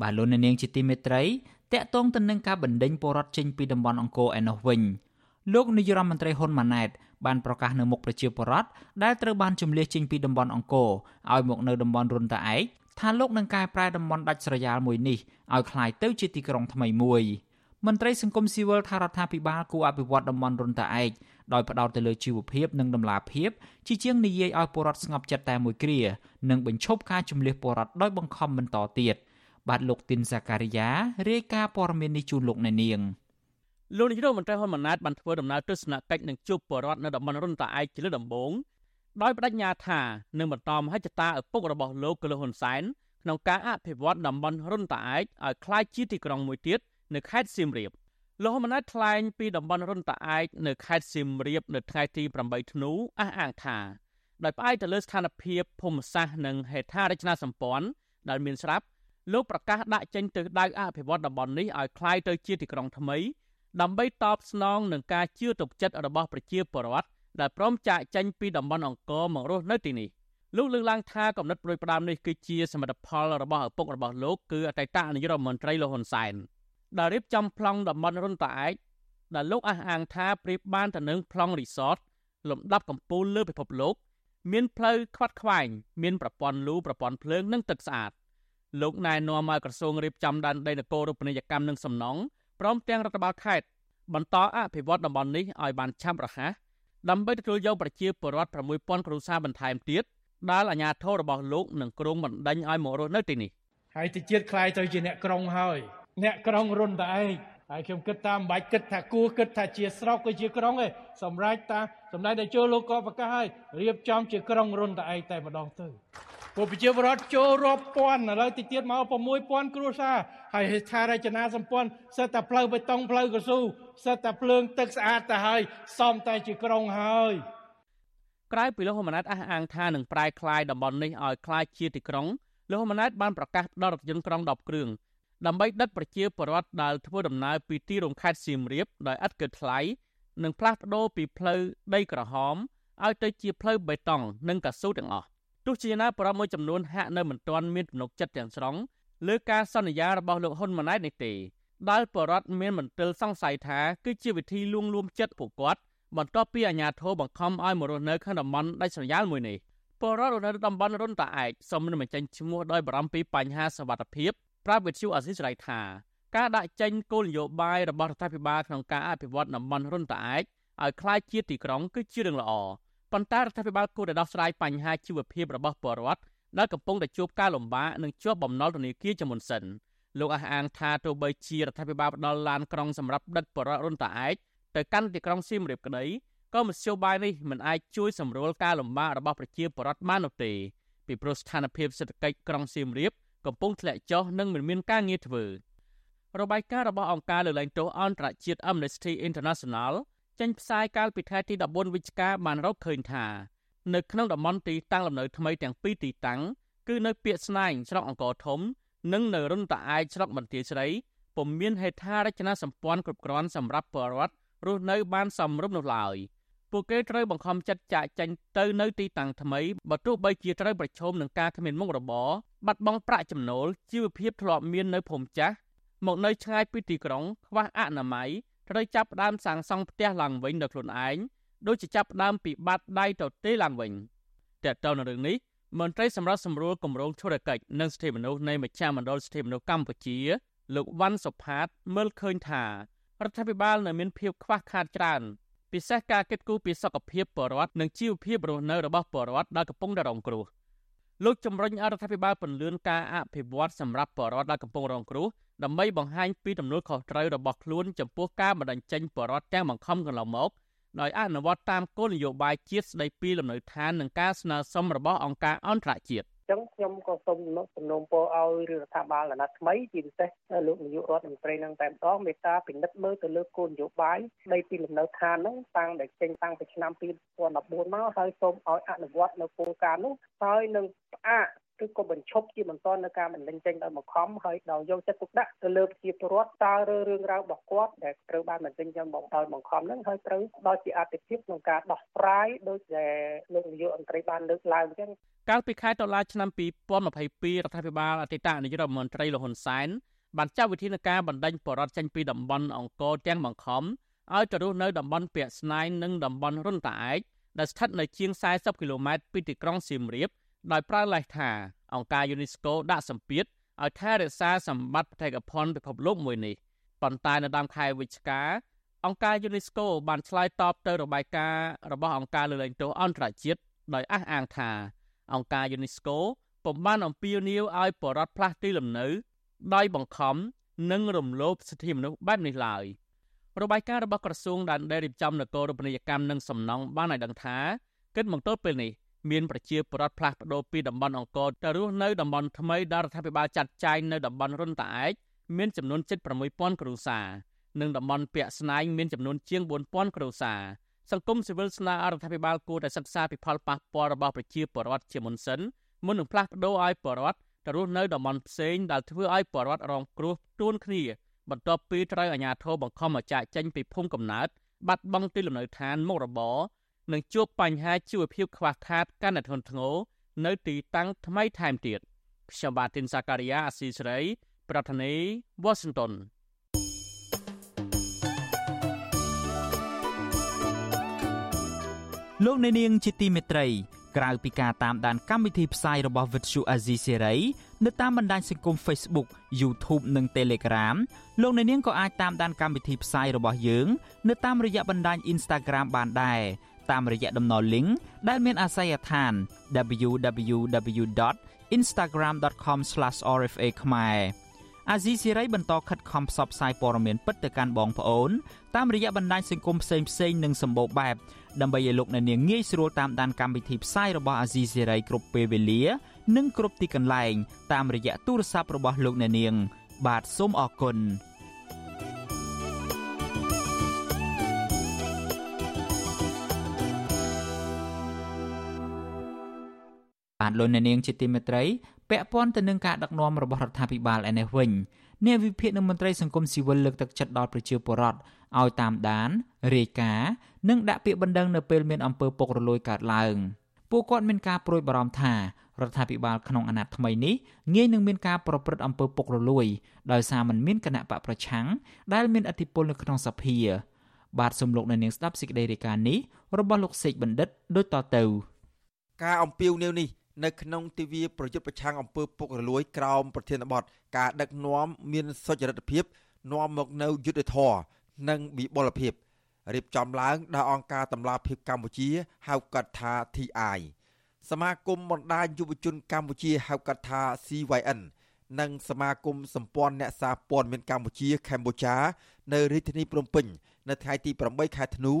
បាទលោកនាងជាទីមេត្រីតកតងទៅនឹងការបណ្ដេញពលរដ្ឋចេញពីតំបន់អង្គរឯនោះវិញលោកនាយរដ្ឋមន្ត្រីហ៊ុនម៉ាណែតបានប្រកាសនៅមុខប្រជាពលរដ្ឋដែលត្រូវបានជំលះចេញពីតំបន់អង្គរឲ្យមកនៅតំបន់រុនតាឯកថាលោកនឹងកែប្រែតំបន់ដាច់ស្រយាលមួយនេះឲ្យคล้ายទៅជាទីក្រុងថ្មីមួយមន្ត្រីសង្គមស៊ីវិលថារដ្ឋាភិបាលគួរអភិវឌ្ឍតំបន់រុនតាឯកដោយផ្ដោតទៅលើជីវភាពនិងដំណាភាពជាជាងនិយាយឲ្យពលរដ្ឋស្ងប់ចិត្តតែមួយគ្រានិងបញ្ឈប់ការជំលះពលរដ្ឋដោយបង្ខំបន្តទៀត។ បាទលោកទីនសាការីយ៉ារាយការណ៍ព័ត៌មាននេះជូនលោកអ្នកនាងលោកនាយករដ្ឋមន្ត្រីហ៊ុនម៉ាណែតបានធ្វើដំណើរទស្សនកិច្ចនឹងជួបបរដ្ឋនៅតំបន់រុនតាឯកជាលើកដំបូងដោយបដិញ្ញាថានឹងបន្តមហិច្ឆតាឪពុករបស់លោកកលហ៊ុនសែនក្នុងការអភិវឌ្ឍតំបន់រុនតាឯកឲ្យក្លាយជាទីក្រុងមួយទៀតនៅខេត្តសៀមរាបលោកហ៊ុនម៉ាណែតថ្លែងពីតំបន់រុនតាឯកនៅខេត្តសៀមរាបនៅថ្ងៃទី8ធ្នូអះអាងថាដោយផ្អែកទៅលើស្ថានភាពភូមិសាស្ត្រនិងហេដ្ឋារចនាសម្ព័ន្ធដែលមានស្រាប់ លោកប្រកាសដាក់ចេញទិសដៅអភិវឌ្ឍតំបន់នេះឲ្យคล้ายទៅជាទីក្រុងថ្មីដើម្បីតបស្នងនឹងការជឿទុកចិត្តរបស់ប្រជាពលរដ្ឋដែលព្រមចាកចេញពីតំបន់អង្គរមករស់នៅទីនេះលោកលើកឡើងថាកំណត់ប្រួយផ្ដាមនេះគឺជាសមិទ្ធផលរបស់ឪពុករបស់លោកគឺអតីតនាយករដ្ឋមន្ត្រីលោកហ៊ុនសែនដែលរៀបចំប្លង់តំបន់រុនតាឯកដែលលោកអះអាងថាប្រៀបបានទៅនឹងប្លង់រីសតលំដាប់កំពូលលើពិភពលោក មានផ្លូវខ្វាត់ខ្វែងមានប្រព័ន្ធលូប្រព័ន្ធភ្លើងនិងទឹកស្អាត លោកណែនាំឲ្យក្រសួងរៀបចំដែនដីនគររូបនីយកម្មនិងសំណង់ព្រមទាំងរដ្ឋបាលខេត្តបន្តអភិវឌ្ឍតំបន់នេះឲ្យបានឆាប់រហ័សដើម្បីទទួលយកប្រជាពលរដ្ឋ6000គ្រួសារបន្ថែមទៀតដែលអាជ្ញាធររបស់លោកនឹងក្រុងបណ្ដេញឲ្យមករស់នៅទីនេះហើយទៅជាតិខ្លាយទៅជាអ្នកក្រុងហើយអ្នកក្រុងរុនតឯងហើយខ្ញុំគិតតាមបាច់គិតថាគួរគិតថាជាស្រុកគឺជាក្រុងឯងសម្រាប់តាសម្ដេចតេជោលោកក៏ប្រកាសហើយរៀបចំជាក្រុងរុនតឯងតែម្ដងទៅ ពួកប្រជាពលរដ្ឋចូលរាប់ពាន់ឥឡូវតិចទៀតមក6000គ្រួសារហើយហេដ្ឋារចនាសម្ព័ន្ធសិតតែផ្លូវបេតុងផ្លូវកស៊ូសិតតែភ្លើងទឹកស្អាតទៅហើយសំតែជាក្រុងហើយក្រៅពីលោកហ៊ុនម៉ាណែតអះអាងថានឹងប្រែក្លាយតំបន់នេះឲ្យក្លាយជាទីក្រុងលោកហ៊ុនម៉ាណែតបានប្រកាសដល់រថយន្តក្រុង10គ្រឿងដើម្បីដឹកប្រជាពលរដ្ឋដែលធ្វើដំណើរពីទីរួមខេត្តសៀមរាបដោយឥតគិតថ្លៃនិងផ្លាស់ប្ដូរពីផ្លូវដីក្រហមឲ្យទៅជាផ្លូវបេតុងនិងកស៊ូទាំងអស់ ទោះជាយ៉ាងណាបរិបទមួយចំនួនហាក់នៅមិនទាន់មានទំនុកចិត្តទាំងស្រុងលើការសន្យារបស់លោកហ៊ុនម៉ាណែតនេះទេដែលបរដ្ឋមានមន្ទិលសង្ស័យថាគឺជាវិធីលួងលោមចិត្តពួកគាត់បន្ទាប់ពីអាជ្ញាធរបង្ខំឲ្យមករស់នៅក្នុងតំបន់ដាច់ស្រយាលមួយនេះបរដ្ឋនៅតំបន់រុនតាឯកសូមមិនបញ្ចេញឈ្មោះដោយបារម្ភពីបញ្ហាសវត្ថិភាពប្រាប់វិទ្យុអាស៊ីសេរីថាការដាក់ចេញគោលនយោបាយរបស់រដ្ឋាភិបាលក្នុងការអភិវឌ្ឍតំបន់រុនតាឯកឲ្យคล้ายជាទីក្រុងគឺជារឿងល្អ ប៉ុន្តែរដ្ឋាភិបាលគួរតែដោះស្រាយបញ្ហាជីវភាពរបស់ពលរដ្ឋដែលកំពុងតែជួបការលំបាកនិងជាប់បំណុលធនាគារជាមុនសិនលោកអះអាងថាទោះបីជារដ្ឋាភិបាលផ្ដល់ឡានក្រុងសម្រាប់ដិតបរិវត្តរុនតាឯកទៅកាន់ទីក្រុងសៀមរាបក្តីក៏មធ្យោបាយនេះមិនអាចជួយសម្រួលការលំបាករបស់ប្រជាពលរដ្ឋបាននោះទេពីព្រោះស្ថានភាពសេដ្ឋកិច្ចក្រុងសៀមរាបកំពុងធ្លាក់ចុះនិងមិនមានការងារធ្វើរបាយការណ៍របស់អង្គការលើកលែងទោសអន្តរជាតិ Amnesty International ចេញផ្សាយកាលពីថ្ងៃទី14វិច្ឆិកាបានរកឃើញថានៅក្នុងតំបន់ទីតាំងលំនៅថ្មីទាំងពីរទីតាំងគឺនៅពាកស្នែងស្រុកអង្គរធំ និងនៅរុនតាអាយស្រុកបន្ទាយស្រីពុំមានហេដ្ឋារចនាសម្ព័ន្ធគ្រប់គ្រាន់សម្រាប់ពលរដ្ឋរស់នៅបានសមរម្យនោះឡើយពួកគេត្រូវបង្ខំចិត្តចាកចេញទៅនៅទីតាំងថ្មីបើទោះបីជាត្រូវប្រឈមនឹងការគ្មានមុខរបរបាត់បង់ប្រាក់ចំណូលជីវភាពធ្លាប់មាននៅភូមិចាស់មកនៅឆ្ងាយពីទីក្រុងខ្វះអនាម័យ ត្រូវចាប់ផ្ដើមសាងសង់ផ្ទះឡើងវិញដោយខ្លួនឯងដូចជាចាប់ផ្ដើមពីបាតដៃទៅទេឡើងវិញតើតើនៅរឿងនេះមន្ត្រីសម្រាប់សម្រួលគម្រោងធុរកិច្ចនិងសិទ្ធិមនុស្សនៃមជ្ឈមណ្ឌលសិទ្ធិមនុស្សកម្ពុជាលោកវ៉ាន់សុផាតមើលឃើញថារដ្ឋាភិបាលនៅមានភាពខ្វះខាតច្រើនពិសេសការកិត្តគូពីសុខភាពបរដ្ឋនិងជីវភាពរស់នៅរបស់បរដ្ឋដែលកំពុងតែរងគ្រោះលោកជំរុញឲ្យរដ្ឋាភិបាលពន្លឿនការអភិវឌ្ឍសម្រាប់បរដ្ឋដែលកំពុងរងគ្រោះ ដើម្បីបង្ហាញពីទំនួលខុសត្រូវរបស់ខ្លួនចំពោះការបណ្តេញចេញបរដ្ឋទាំងបង្ខំកន្លងមកដោយអនុវត្តតាមគោលនយោបាយជាតិស្តីពីលំនៅឋាននិងការស្នើសុំរបស់អង្គការអន្តរជាតិចឹងខ្ញុំក៏សូមសំណូមពរឲ្យរដ្ឋាភិបាលអាណត្តិថ្មីជាពិសេសលោកនាយករដ្ឋមន្ត្រីនឹងតែម្ដងមេត្តាពិនិត្យមើលទៅលើគោលនយោបាយស្ដីពីលំនៅឋានហ្នឹងតាំងតែចេញតាំងពីឆ្នាំ2014មកហើយសូមឲ្យអនុវត្តនៅគោលការណ៍នោះហើយនឹងផ្អាក ឬក៏បញ្ឈប់ជាបន្តនៅការបណ្ដឹងចេញដោយបង្ខំហើយដោយយកចិត្តទុកដាក់ទៅលើប្រជាពលរដ្ឋតើរឿងរ៉ាវរបស់គាត់ដែលត្រូវបានបណ្ដឹងចេញដោយបង្ខំហ្នឹងហើយត្រូវដល់ជាអតិភិបក្នុងការដោះស្រាយដោយដែលលោកនាយករដ្ឋមន្ត្រីបានលើកឡើងអញ្ចឹងកាលពីខែតុលាឆ្នាំ2022រដ្ឋាភិបាលអតីតនាយករដ្ឋមន្ត្រីលហ៊ុនសែនបានចាត់វិធានការបណ្ដឹងបរដ្ឋចេញពីតំបន់អង្គរទាំងបង្ខំឲ្យទៅរស់នៅតំបន់ពាក់ស្នែងនិងតំបន់រុនតាឯកដែលស្ថិតនៅជាង40គីឡូម៉ែត្រពីទីក្រុងសៀមរាប ដោយប្រើលេសថាអង្គការ UNESCO ដាក់សម្ពាធឲ្យថែរក្សាសម្បត្តិបេតិកភណ្ឌពិភពលោកមួយនេះប៉ុន្តែនៅដើមខែវិច្ឆិកាអង្គការ UNESCO បានឆ្លើយតបទៅរបាយការណ៍របស់អង្គការលើលែងទោសអន្តរជាតិដោយអះអាងថាអង្គការ UNESCO ពុំបានអំពាវនាវឲ្យបរដ្ឋផ្លាស់ទីលំនៅដោយបង្ខំនិងរំលោភសិទ្ធិមនុស្សបែបនេះឡើយរបាយការណ៍របស់ក្រសួងដែនដីរៀបចំនគររូបនីយកម្មនិងសំណង់បានឲ្យដឹងថាគិតមកទល់ពេលនេះ មានប្រជាពលរដ្ឋផ្លាស់ប្ដូរពីតំបន់អង្គរទៅរស់នៅតំបន់ថ្មីដែលរដ្ឋាភិបាលចាត់ចែងនៅតំបន់រុនតាឯកមានចំនួនជិត6000គ្រួសារនិងតំបន់ពាក់ស្នែងមានចំនួនជាង4000គ្រួសារសង្គមស៊ីវិលស្នើឲ្យរដ្ឋាភិបាលគួរតែសិក្សាពីផលប៉ះពាល់របស់ប្រជាពលរដ្ឋជាមុនសិនមុននឹងផ្លាស់ប្ដូរឲ្យពលរដ្ឋទៅរស់នៅតំបន់ផ្សេងដែលធ្វើឲ្យពលរដ្ឋរងគ្រោះទួនគ្នាបន្ទាប់ពីត្រូវអាជ្ញាធរបង្ខំឲ្យចាកចេញពីភូមិកំណើតបាត់បង់ទីលំនៅឋានមុខរបរ និងជួបបញ្ហាជីវភាពខ្វះខាតកាន់តែធ្ងន់ធ្ងរនៅទីតាំងថ្មីថែមទៀតខ្ញុំបាទទីនសាការីយ៉ាអស៊ីសេរី ប្រធានាធិបតី Washington លោកអ្នកនាងជាទីមេត្រីក្រៅពីការតាមដានកម្មវិធីផ្សាយរបស់ Vuthu Azizi Serai នៅតាមបណ្ដាញសង្គម Facebook YouTube និង Telegram លោកអ្នកនាងក៏អាចតាមដានកម្មវិធីផ្សាយរបស់យើង នៅតាមរយៈបណ្ដាញ Instagram បានដែរ តាមរយៈតំណ link ដែលមានអាសយដ្ឋាន www.instagram.com/rfa ខ្មែរអាស៊ីសេរីបន្តខិតខំផ្សព្វផ្សាយព័ត៌មានពិតទៅកាន់បងប្អូនតាមរយៈបណ្ដាញសង្គមផ្សេងផ្សេងនិងសម្បូរបែបដើម្បីឲ្យលោកអ្នកនាងងាយស្រួលតាមដានកម្មវិធីផ្សាយរបស់អាស៊ីសេរីគ្រប់ពេលវេលា និងគ្រប់ទីកន្លែងតាមរយៈទូរស័ព្ទរបស់លោកអ្នកនាង បាទសូមអរគុណ បាទលោកអ្នកនាងជាទីមេត្រីពាក់ព័ន្ធទៅនឹងការដឹកនាំរបស់រដ្ឋាភិបាលឯនេះវិញអ្នកវិភាគនិងមន្ត្រីសង្គមស៊ីវិលលើកទឹកចិត្តដល់ប្រជាពលរដ្ឋឲ្យតាមដានរាយការណ៍និងដាក់ពាក្យបណ្ដឹងនៅពេលមានអំពើពុករលួយកើតឡើងពួកគាត់មានការប្រួយបារម្ភថារដ្ឋាភិបាលក្នុងអាណត្តិថ្មីនេះងាយនឹងមានការប្រព្រឹត្តអំពើពុករលួយដោយសារมันមានគណៈបកប្រឆាំងដែលមានអធិបុលនៅក្នុងសភា បាទសូមលោកនៅនាងស្ដាប់សេចក្តីរាយការណ៍នេះរបស់លោកសេកបណ្ឌិតដូចតទៅ ការអំពាវនាវនេះ នៅក្នុងទិវាប្រយុទ្ធប្រឆាំងអំពើពុករលួយក្រោមប្រធានបទការដឹកនាំមានសុចរិតភាពនាំមកនៅយុទ្ធធរនិងវិបុលភាពរៀបចំឡើងដោយអង្គការតម្លាភាពកម្ពុជាហៅកាត់ថា TI សមាគមបណ្ដាញយុវជនកម្ពុជាហៅកាត់ថា CYN និងសមាគមសម្ព័ន្ធអ្នកសារព័ត៌មានកម្ពុជាកម្ពុជានៅរាជធានីភ្នំពេញ នៅថ្ងៃទី8ខែធ្នូ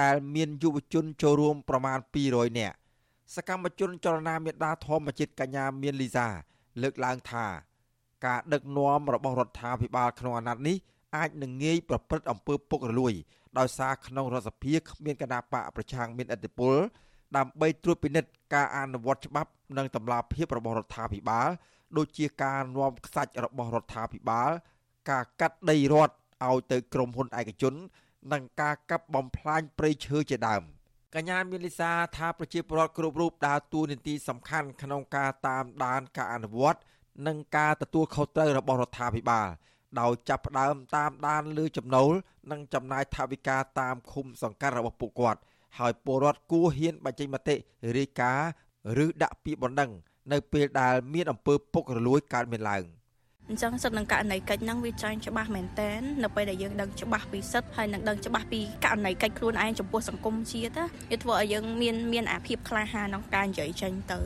ដែលមានយុវជនចូលរួមប្រមាណ200នាក់ សកម្មជនចលនាមេដាធម្មជាតិកញ្ញាមានលីសាលើកឡើងថាការដឹកនាំរបស់រដ្ឋាភិបាលក្នុងអាណត្តិនេះអាចនឹងងាយប្រព្រឹត្តអំពើពុករលួយ ដោយសារក្នុងរដ្ឋសភាគ្មានគណៈបកប្រឆាំងមានឥទ្ធិពលដើម្បីត្រួតពិនិត្យការអនុវត្តច្បាប់និងតម្លាភាពរបស់រដ្ឋាភិបាលដូចជាការនាំខ្សាច់របស់រដ្ឋាភិបាល ការកាត់ដីរដ្ឋឲ្យទៅក្រុមហ៊ុនឯកជន និងការកាប់បំផ្លាញព្រៃឈើជាដើម កញ្ញាមានលិសាថាប្រជាពលរដ្ឋគ្រប់រូបដើរតួនាទីសំខាន់ក្នុងការតាមដានការអនុវត្តនិងការទទួលខុសត្រូវរបស់រដ្ឋាភិបាលដោយចាប់ផ្ដើមតាមដានលើចំណូលនិងចំណាយថវិកាតាមឃុំសង្កាត់របស់ពួកគាត់ ហើយពលរដ្ឋគួរហ៊ានបញ្ចេញមតិរាយការណ៍ឬដាក់ពាក្យបណ្ដឹង នៅពេលដែលមានអំពើពុករលួយកើតមានឡើង។ អញ្ចឹងសិទ្ធិនឹងករណីកិច្ចហ្នឹងវាចែងច្បាស់មែនតែននៅពេលដែលយើងដឹងច្បាស់ពីសិទ្ធិហើយនឹងដឹងច្បាស់ពីករណីកិច្ចខ្លួនឯងចំពោះសង្គមជាតិវាធ្វើឲ្យយើងមានមានអាភិបក្លាហានក្នុងការនិយាយចេញទៅ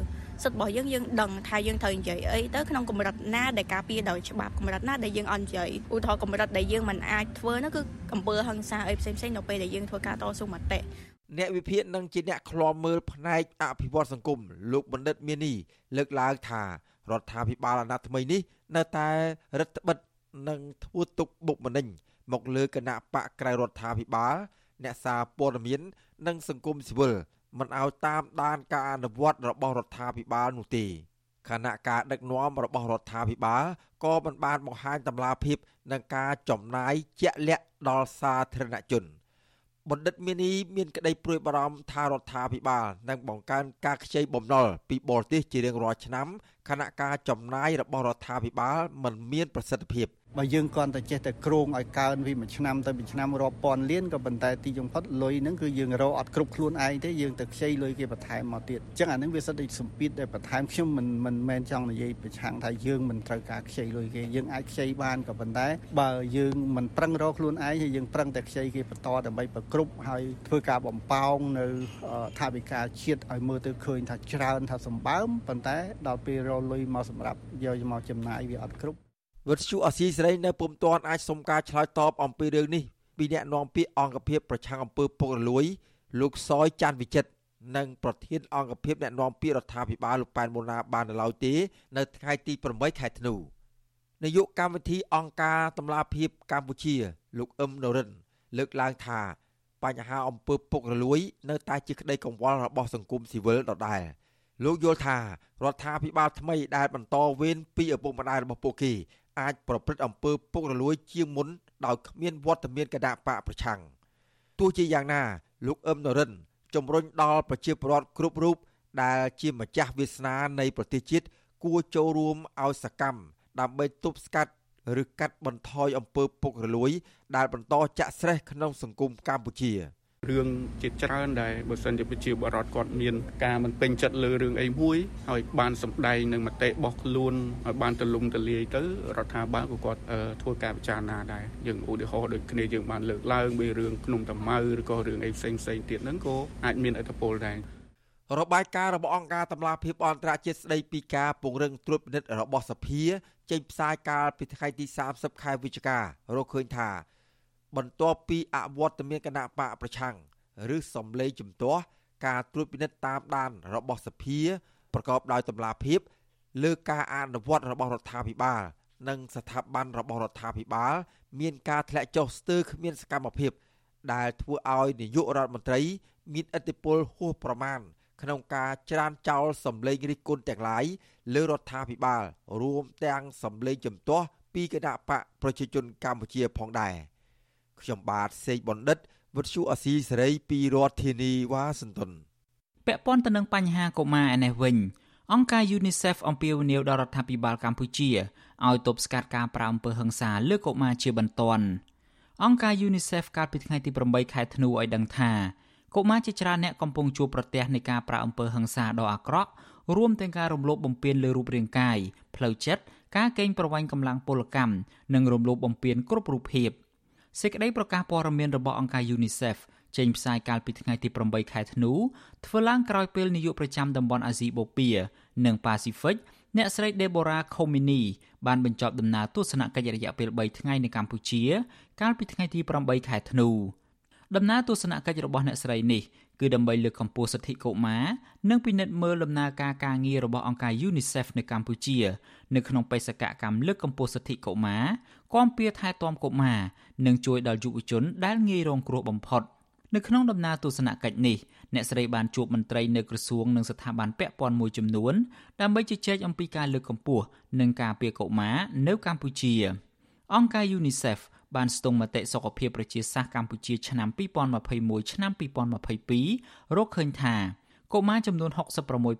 សិទ្ធិរបស់យើងយើងដឹងថាយើងត្រូវនិយាយអីទៅក្នុងកម្រិតណាដែលការពារដោយច្បាប់កម្រិតណាដែលយើងអត់និយាយឧទាហរណ៍កម្រិតដែលយើងមិនអាចធ្វើនោះគឺអំពើហិង្សាអីផ្សេងផ្សេងនៅពេលដែលយើងធ្វើការតស៊ូមតិអ្នកវិភាគនឹងជាអ្នកឃ្លាំមើលផ្នែកអភិវឌ្ឍសង្គមលោកបណ្ឌិត មាននីលើកឡើងថារដ្ឋាភិបាលអាណត្តិថ្មីនេះ នៅតែរដ្ឋបិទនិងធ្វើទុកបុកម្នេញមកលើគណៈបកក្រៅរដ្ឋាភិបាល អ្នកសារព័ត៌មាន និងសង្គមស៊ីវិលមិនឲ្យតាមដានការអនុវត្តរបស់រដ្ឋាភិបាលនោះទេខណៈការដឹកនាំរបស់រដ្ឋាភិបាលក៏មិនបានបង្ហាញតម្លាភាពនឹងការចំណាយជាក់លាក់ដល់សាធារណជន។ បណ្ឌិតមាននីមានក្តីព្រួយបារម្ភថារដ្ឋាភិបាលនឹងបង្កើនការខ្ចីបំណុលពីបរទេសជារៀងរាល់ឆ្នាំខណៈការចំណាយរបស់រដ្ឋាភិបាលមិនមានប្រសិទ្ធភាព បើយើងគ្រាន់តែចេះតែគ្រោងឲ្យកើនពីមួយឆ្នាំទៅមួយឆ្នាំរាប់ពាន់លានក៏ប៉ុន្តែទីចុងផុតលុយហ្នឹងគឺយើងរកអត់គ្រប់ខ្លួនឯងទេយើងទៅខ្ចីលុយគេបន្ថែមមកទៀតអញ្ចឹងអាហ្នឹងវាសិតតែសម្ពាធដែលបន្ថែមខ្ញុំមិនមិនមែនចង់និយាយប្រឆាំងថាយើងមិនត្រូវការខ្ចីលុយគេយើងអាចខ្ចីបានក៏ប៉ុន្តែបើយើងមិនប្រឹងរកខ្លួនឯងហើយយើងប្រឹងតែខ្ចីគេបន្តដើម្បីប្រគ្រប់ហើយធ្វើការបំប៉ោងនៅថាវិការជាតិឲ្យមើលទៅឃើញថាច្រើនថាសម្បើមប៉ុន្តែដល់ពេលរកលុយមកសម្រាប់យកមកចំណាយវាអត់គ្រប់ វិទ្យុអសីសេរីនៅពុំទាន់អាចសុំការឆ្លើយតបអំពីរឿងនេះពីអ្នកនាំពាក្យអង្គភាពប្រឆាំងអំពើពុករលួយ លោកសយច័ន្ទវិចិត្រនិងប្រធានអង្គភាពអ្នកនាំពាក្យរដ្ឋាភិបាលលោកប៉ែនបូណាបាននៅឡើយទេនៅថ្ងៃទី8ខែធ្នូនាយកកម្មវិធីអង្គការតម្លាភាពកម្ពុជា លោកអឹមនរិន លើកឡើងថា បញ្ហាអំពើពុករលួយ នៅតែជាក្តីកង្វល់របស់សង្គមស៊ីវិលដដែលលោកយល់ថារដ្ឋាភិបាលថ្មីដែលបន្តវេនពីឪពុកម្ដាយរបស់ពួកគេ អាចប្រព្រឹត្តអំពើពុករលួយជាងមុនដោយគ្មានវត្តមានគណៈបកប្រឆាំងទោះជាយ៉ាងណា លោកអឹមនរិនជំរុញដល់ប្រជាពលរដ្ឋគ្រប់រូបដែលជាម្ចាស់វាសនានៃប្រទេសជាតិគួរចូលរួមឲ្យសកម្មដើម្បីទប់ស្កាត់ឬកាត់បន្ថយអំពើពុករលួយ ដែលបន្តចាក់ស្រេះក្នុងសង្គមកម្ពុជា។ រឿងជាច្រើនដែលបើសិនជាប្រជាបរតគាត់មានការមិនពេញចិត្តលើរឿងអីមួយហើយបានសម្ដែងនឹងមតិរបស់ខ្លួនឲ្យបានទលំទលាយទៅរដ្ឋាភិបាលក៏គាត់ធ្វើការពិចារណាដែរយើងឧទាហរណ៍ដូចគ្នាយើងបានលើកឡើងពីរឿងក្នុងតម៉ៅឬក៏រឿងអីផ្សេងផ្សេងទៀតហ្នឹងក៏អាចមានឥទ្ធិពលដែររបាយការណ៍របស់អង្គការតម្លាភាពអន្តរជាតិស្ដីពីការពង្រឹងត្រួតពិនិត្យរបស់សភាចេញផ្សាយកាលពីថ្ងៃទី30ខែវិច្ឆិការកឃើញថា បន្ទាប់ពីអវត្តមានគណៈបកប្រឆាំងឬសំលេងជំទាស់ការត្រួតពិនិត្យតាមដានរបស់សភាប្រកបដោយតម្លាភាពលើការអនុវត្តរបស់រដ្ឋាភិបាល និងស្ថាប័នរបស់រដ្ឋាភិបាល មានការធ្លាក់ចុះស្ទើរគ្មានសកម្មភាព ដែលធ្វើឲ្យនាយករដ្ឋមន្ត្រី មានឥទ្ធិពលហួសប្រមាណក្នុងការច្រានចោលសម្លេងរិះគន់ទាំងឡាយលើរដ្ឋាភិបាល រួមទាំងសម្លេងជំទាស់ពីគណៈបកប្រជាជនកម្ពុជាផងដែរ។ ខ្ញុំបាទសេកបណ្ឌិតវុទ្ធុអាស៊ីសេរីពីរដ្ឋធានីវ៉ាស៊ីនតោនពាក់ព័ន្ធទៅនឹងបញ្ហាកុមារឯនេះវិញអង្គការ UNICEF អំពាវនាវដល់រដ្ឋាភិបាលកម្ពុជាឲ្យទប់ស្កាត់ការប្រាអំពើហិង្សាលើកុមារជាបន្ទាន់អង្គការ UNICEF កាលពីថ្ងៃទី8ខែធ្នូឲ្យដឹងថាកុមារជាច្រើនអ្នកកំពុងជួបប្រទះនៃការប្រាអំពើហិង្សាដ៏អាក្រក់រួមទាំងការរំលោភបំពានលើរូបរាងកាយផ្លូវចិត្តការកេងប្រវ័ញ្ចកម្លាំងពលកម្មនិងរំលោភបំពានគ្រប់រូបភាព។ សេចក្តីប្រកាសព័ត៌មានរបស់អង្គការ UNICEF ចេញផ្សាយកាលពីថ្ងៃទី8ខែធ្នូធ្វើឡើងក្រោយពេលនាយកប្រចាំតំបន់អាស៊ីបូព៌ានិងប៉ាស៊ីហ្វិកអ្នកស្រី Deborah Khomini បានបញ្ចប់ដំណើរទស្សនកិច្ចរយៈពេល3ថ្ងៃនៅកម្ពុជា កាលពីថ្ងៃទី8ខែធ្នូដំណើរទស្សនកិច្ចរបស់អ្នកស្រីនេះ គឺដើម្បីលើកកម្ពស់សិទ្ធិកុមារនិងពិនិត្យមើលដំណើរការការងាររបស់អង្គការ UNICEF នៅកម្ពុជា នៅក្នុងបេសកកម្មលើកកម្ពស់សិទ្ធិកុមារគាំពៀថែទាំកុមារនិងជួយដល់យុវជនដែលងាយរងគ្រោះបំផុតនៅក្នុងដំណើរទស្សនកិច្ចនេះអ្នកស្រីបានជួបមន្ត្រីនៅក្រសួងនិងស្ថាប័នពាក់ព័ន្ធមួយចំនួនដើម្បីជជែកអំពីការលើកកម្ពស់និងការពារកុមារនៅកម្ពុជាអង្គការ UNICEF បានស្ទង់មតិសុខភាពប្រជាសាស្ត្រកម្ពុជាឆ្នាំ2021ឆ្នាំ2022រកឃើញថាកុមារចំនួន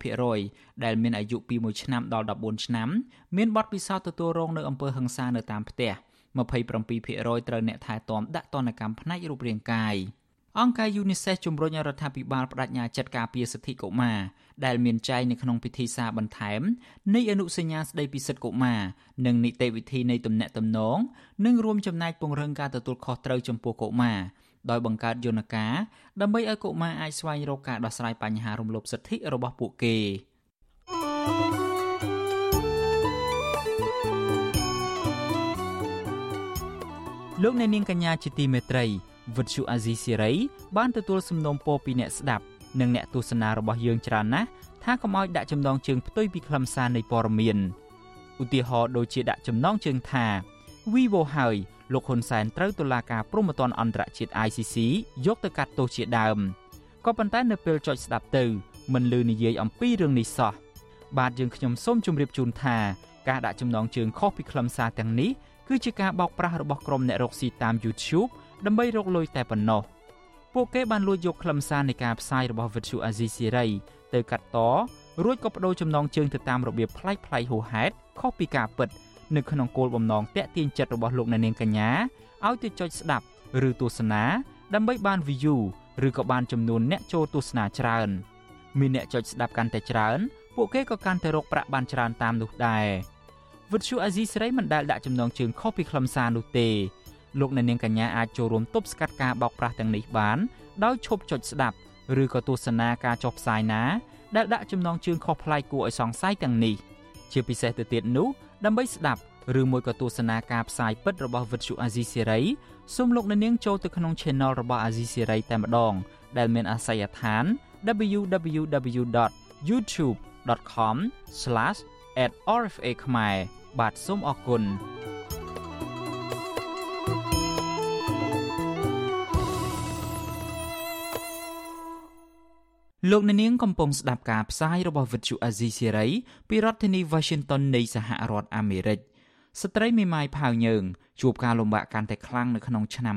66%ដែលមានអាយុពី1ឆ្នាំដល់14ឆ្នាំមានបទពិសោធន៍ទទួលរងនៅអំពើហិង្សានៅតាមផ្ទះ27%ត្រូវអ្នកថែទាំដាក់ទណ្ឌកម្មផ្នែករូបរាងកាយ អង្គការ UNICEF ជំរុញឲ្យរដ្ឋាភិបាលបដិញ្ញាចិត្តការពារសិទ្ធិកុមារដែលមានចែងនៅក្នុងពិធីសារបន្ថែមនៃអនុសញ្ញាស្តីពីសិទ្ធិកុមារនិងនីតិវិធីនៃទំនាក់ទំនងនិងរួមចំណែកពង្រឹងការទទួលខុសត្រូវចំពោះកុមារដោយបង្កើតយន្តការដើម្បីឲ្យកុមារអាចស្វែងរកការដោះស្រាយបញ្ហារំលោភសិទ្ធិរបស់ពួកគេលោកអ្នកនាងកញ្ញាជាទីមេត្រី វិទ្យុអាស៊ីសេរីបានទទួលសំណូមពរពីអ្នកស្ដាប់និងអ្នកទស្សនារបស់យើងច្រើនណាស់ថាកុំឲ្យដាក់ចំណងជើងផ្ទុយពីខ្លឹមសារនៃព័ត៌មានឧទាហរណ៍ដូចជាដាក់ចំណងជើងថា Vivo ហើយលោកហ៊ុនសែនត្រូវតុលាការព្រហ្មទណ្ឌអន្តរជាតិ ICC យកទៅកាត់ទោសជាដើមក៏ប៉ុន្តែនៅពេលចុចស្ដាប់ទៅមិនលឺនិយាយអំពីរឿងនេះសោះបាទយើងខ្ញុំសូមជម្រាបជូនថាការដាក់ចំណងជើងខុសពីខ្លឹមសារទាំងនេះគឺជាការបោកប្រាស់របស់ក្រុមអ្នករកស៊ីតាម YouTube ដើម្បីរកលុយតែប៉ុណ្ណោះពួកគេបានលួចយកខ្លឹមសារនៃការផ្សាយរបស់ Vuthu Azizi Siri ទៅកាត់តរួចក៏បដូរចំណងជើងទៅតាមរបៀបប្លែកៗហួសហេតុខុសពីការពិតនៅក្នុងគោលបំណងតាក់ទាញចិត្តរបស់លោកអ្នកនាងកញ្ញាឲ្យទៅចុចស្ដាប់ឬទស្សនាដើម្បីបាន view ឬក៏បានចំនួនអ្នកចូលទស្សនាច្រើនមានអ្នកចុចស្ដាប់កាន់តែច្រើន ពួកគេក៏កាន់តែរកប្រាក់បានច្រើនតាមនោះដែរវិទ្យុអាស៊ីសេរីមិនដែលដាក់ចំណងជើងខុសពីខ្លឹមសារនោះទេ លោកអ្នកនាងកញ្ញាអាចចូលរួមទប់ស្កាត់ការបោកប្រាស់ទាំងនេះបានដោយឈប់ចុចស្ដាប់ឬក៏ទស្សនាការចុះផ្សាយណាដែលដាក់ចំណងជើងខុសប្លែកគួរឲ្យសង្ស័យទាំងនេះជាពិសេសទៅទៀតនោះដើម្បីស្ដាប់ឬមួយក៏ទស្សនាការផ្សាយពិតរបស់វិទ្យុអាស៊ីសេរីសូមលោកអ្នកនាងចូលទៅក្នុង Channel របស់អាស៊ីសេរីតែម្ដង ដែលមានអាសយដ្ឋាន www.youtube.com/@rfa ខ្មែរបាទសូមអរគុណ លោកអ្នកនាងកំពុងស្ដាប់ការផ្សាយរបស់វិទ្យុអាស៊ីសេរីពីរដ្ឋធានី Washington នៃសហរដ្ឋអាមេរិកស្ត្រីមេម៉ាយផាវយើង ជួបការលំបាកកាន់តែខ្លាំងនៅក្នុងឆ្នាំ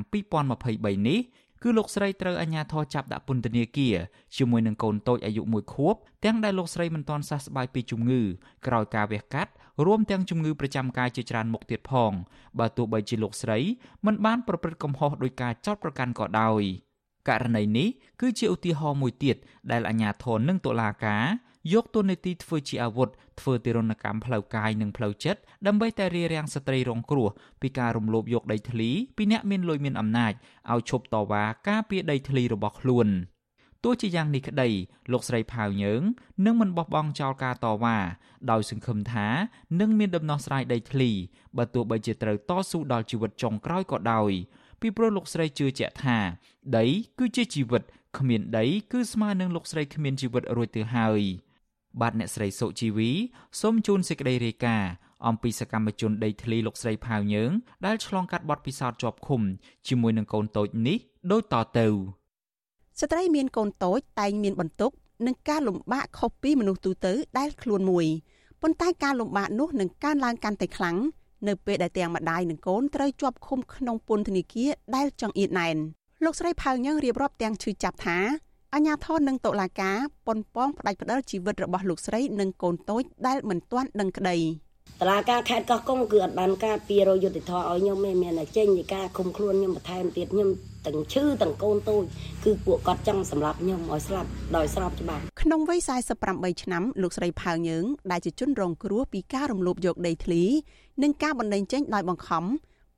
2023នេះគឺលោកស្រីត្រូវអាជ្ញាធរចាប់ដាក់ពន្ធនាគារជាមួយនឹងកូនតូចអាយុ1ខួបទាំងដែលលោកស្រីមិនទាន់សះស្បើយពីជំងឺក្រោយការវះកាត់រួមទាំងជំងឺប្រចាំកាយជាច្រើនមុខទៀតផងបើទោះបីជាលោកស្រីមិនបានប្រព្រឹត្តកំហុសដោយការចោទប្រកាន់ក៏ដោយ។ ករណីនេះគឺជាឧទាហរណ៍មួយទៀតដែលអាជ្ញាធរនិងតុលាការយកទូនីតិធ្វើជាអាវុធធ្វើទារុណកម្មផ្លូវកាយនិងផ្លូវចិត្តដើម្បីតែរារាំងស្ត្រីរងគ្រោះពីការរំលោភយកដីធ្លីពីអ្នកមានលុយមានអំណាចឲ្យឈប់តវ៉ាការពារដីធ្លីរបស់ខ្លួនទោះជាយ៉ាងនេះក្តីលោកស្រីផាវយើងនឹងមិនបោះបង់ចោលការតវ៉ាដោយសង្ឃឹមថានឹងមានដំណោះស្រាយដីធ្លីបើទោះបីជាត្រូវតស៊ូដល់ជីវិតចុងក្រោយក៏ដោយ ពីព្រោះលោកស្រីជឿជាក់ថាដីគឺជាជីវិតគ្មានដីគឺស្មើនឹងលោកស្រីគ្មានជីវិតរួចទៅហើយបាទអ្នកស្រីសុជីវីសូមជូនសេចក្តីរាយការណ៍អំពីសកម្មជនដីធ្លីលោកស្រីផាវយើងដែលឆ្លងកាត់បទពិសោធន៍ជាប់ឃុំជាមួយនឹងកូនតូចនេះដូចតទៅស្ត្រីមានកូនតូចតែងមានបន្ទុកនិងការលំបាកខុសពីមនុស្សទូទៅដែលខ្លួនមួយប៉ុន្តែការលំបាកនោះនឹងកើនឡើងកាន់តែខ្លាំង នៅពេលដែលទាំងម្ដាយនិងកូនត្រូវជាប់ឃុំក្នុងពន្ធនាគារដែលចង្អៀតណែនលោកស្រីផៅញឹងរៀបរាប់ទាំងឈឺចាប់ថាអញ្ញាធននិងតុលាការប៉ុនប៉ងផ្ដាច់ផ្ដាល់ជីវិតរបស់លោកស្រីនិងកូនតូចដែលមិនទាន់ដឹងក្តីតឡាការខេត្តកោះកុងគឺអត់បានការពីរយុទ្ធធរឲ្យខ្ញុំទេមានតែចេញពីការឃុំខ្លួនខ្ញុំបន្ថែមទៀតខ្ញុំ ទាំងឈឺទាំងកូនតូចគឺពួកគាត់ចង់សម្លាប់ខ្ញុំឲ្យស្លាប់ដោយស្របច្បាប់ក្នុងវ័យ48ឆ្នាំលោកស្រីផៅញើងដែលជាជនរងគ្រោះពីការរំលោភយកដីធ្លីនិងការបណ្តេញចេញដោយបង្ខំ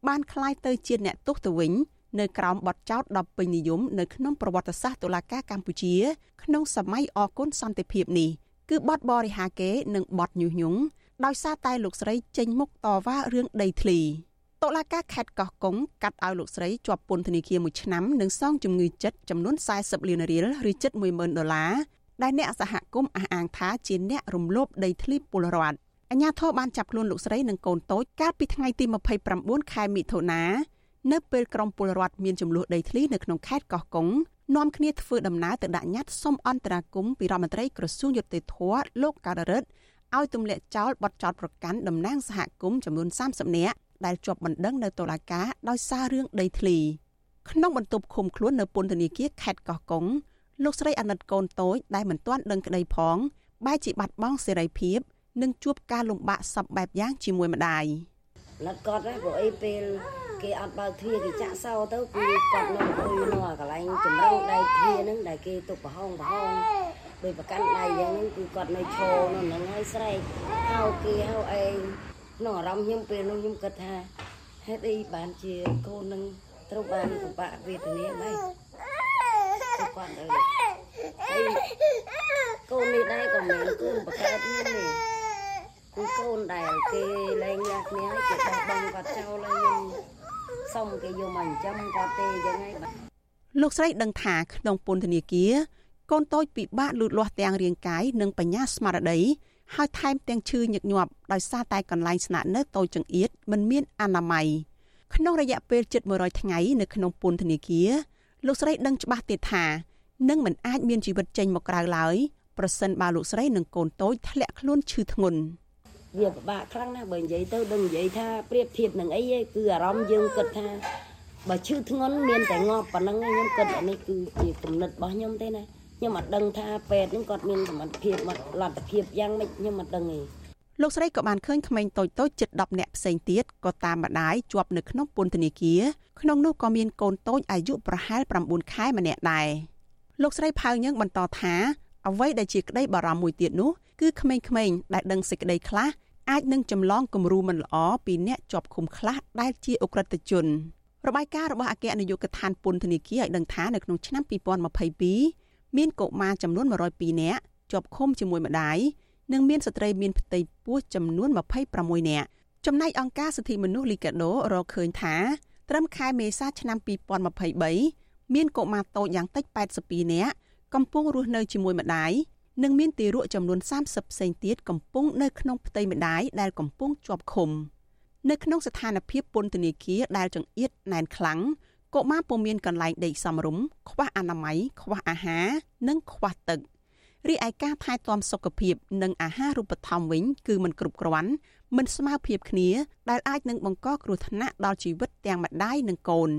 បានคล้ายទៅជាអ្នកទោសទៅវិញនៅក្រោមបទចោទដ៏ពេញនិយមនៅក្នុងប្រវត្តិសាស្ត្រតុលាការកម្ពុជា ក្នុងសម័យអគុណសន្តិភាពនេះគឺបទបរិហាកេនិងបទញុះញង់ដោយសារតែលោកស្រីចេញមុខតវ៉ារឿងដីធ្លី តុលាការខេត្តកោះកុងកាត់ឲ្យលោកស្រីជាប់ពន្ធនាគារមួយឆ្នាំនិងសងជំងឺចិត្តចំនួន40លានរៀលឬជិត10000ដុល្លារដែលអ្នកសហគមន៍អះអាងថាជាអ្នករំលោភដីធ្លីពលរដ្ឋអាជ្ញាធរបានចាប់ខ្លួនលោកស្រីនិងកូនតូចកាលពីថ្ងៃទី29ខែមិថុនានៅពេលក្រុមពលរដ្ឋមានចំនួនដីធ្លីនៅក្នុងខេត្តកោះកុងនាំគ្នាធ្វើដំណើរទៅដាក់ញត្តិសុំអន្តរាគមន៍ពីរដ្ឋមន្ត្រីក្រសួងយុតិធធលោកកើតរិទ្ធឲ្យទម្លាក់ចោលបទចោទប្រកាន់តំណាងសហគមន៍ចំនួន30នាក់ ដែលជាប់បណ្ដឹងនៅតុលាការដោយសាររឿងដីធ្លីក្នុងបន្ទប់ឃុំខ្លួននៅពន្ធនាគារខេត្តកោះកុងលោកស្រីអាណិតកូនតូចដែលមិនទាន់ដឹងក្តីផងបែរជាបាត់បង់សេរីភាព និងជួបការលំបាកសពបែបយ៉ាងជាមួយម្ដាយលិតគាត់ហ្នឹងព្រោះអីពេលគេអត់បើកទ្វារគេចាក់សោទៅគឺគាត់នៅអង្គុយនៅកន្លែងចម្រឹងដៃទ្វារហ្នឹងដែលគេទុកប្រហោងប្រហោងដោយប្រកាន់ដៃយ៉ាងហ្នឹងគឺគាត់នៅឈរនៅហ្នឹងហើយស្រែកហៅគេហៅឯង ក្នុងអារម្មណ៍ខ្ញុំពេលនោះខ្ញុំគិតថាហេតុអីបានជាកូននឹងត្រូវបានពិបាកវេទនាម៉េចគាត់ទៅហើយកូននេះដែរក៏មិនមែនកូនបកើតខ្ញុំទេគឺកូនដែលគេលែងញ៉ាំគ្នាហើយគេបោះបង់គាត់ចោលហើយខ្ញុំសុំគេយកមកចិញ្ចឹមគាត់ទេអញ្ចឹងហើយលោកស្រីដឹងថាក្នុងពន្ធនាគារកូនតូចពិបាកលូតលាស់ទាំងរាងកាយនិងបញ្ញាស្មារតី ហើយថែមទាំងឈឺញឹកញាប់ដោយសារតែកន្លែងស្នាក់នៅតូចចង្អៀតមិនមានអនាម័យក្នុងរយៈពេលជិត100ថ្ងៃនៅក្នុងពន្ធនាគារលោកស្រីដឹងច្បាស់ទៀតថានឹងមិនអាចមានជីវិតចេញមកក្រៅឡើយប្រសិនបើលោកស្រីនិងកូនតូចធ្លាក់ខ្លួនឈឺធ្ងន់វាពិបាកខ្លាំងណាស់បើនិយាយទៅដឹងនិយាយថាប្រៀបធៀបនឹងអីឯងគឺអារម្មណ៍យើងគិតថាបើឈឺធ្ងន់មានតែងាប់ប៉ុណ្ណឹងខ្ញុំគិតអានេះគឺជាគំនិតរបស់ខ្ញុំទេណា ខ្ញុំអត់ដឹងថាពេទ្យនឹងគាត់មានសមត្ថភាពលទ្ធភាពយ៉ាងម៉េចខ្ញុំអត់ដឹងទេលោកស្រីក៏បានឃើញក្មេងតូចតូចជិត10នាក់ផ្សេងទៀតក៏តាមម្ដាយជាប់នៅក្នុងពន្ធនាគារក្នុងនោះក៏មានកូនតូចអាយុប្រហែល9ខែម្នាក់ដែរលោកស្រីផៅយើងបន្តថាអ្វីដែលជាក្តីបារម្ភមួយទៀតនោះគឺក្មេងៗដែលដឹងសេចក្តីខ្លះអាចនឹងចម្លងគំរូមិនល្អពីអ្នកជាប់ឃុំខ្លះដែលជាអ ுக ្រិតជនរបាយការណ៍របស់អគ្គនាយកដ្ឋានពន្ធនាគារឲ្យដឹងថានៅក្នុងឆ្នាំ2022 មានកុមារចំនួន102នាក់ជាប់ឃុំជាមួយម្ដាយនិងមានស្ត្រីមានផ្ទៃពោះចំនួន26នាក់ចំណែកអង្គការសិទ្ធិមនុស្សលីកាដូរកឃើញថាត្រឹមខែមេសាឆ្នាំ2023មានកុមារតូចយ៉ាងតិច82នាក់កំពុងរស់នៅជាមួយម្ដាយនិងមានទារកចំនួន30ផ្សេងទៀតកំពុងនៅក្នុងផ្ទៃម្ដាយដែលកំពុងជាប់ឃុំនៅក្នុងស្ថានភាពពន្ធនាគារដែលចង្អៀតណែនខ្លាំង កុមារពុំមានកន្លែងដេកសមរម្យខ្វះអនាម័យខ្វះអាហារនិងខ្វះទឹករីឯការថែទាំសុខភាព និងអាហារូបត្ថម្ភវិញ គឺមិនគ្រប់គ្រាន់មិនស្មើភាពគ្នា ដែលអាចនឹងបង្កគ្រោះថ្នាក់ដល់ជីវិតទាំងម្ដាយនិងកូន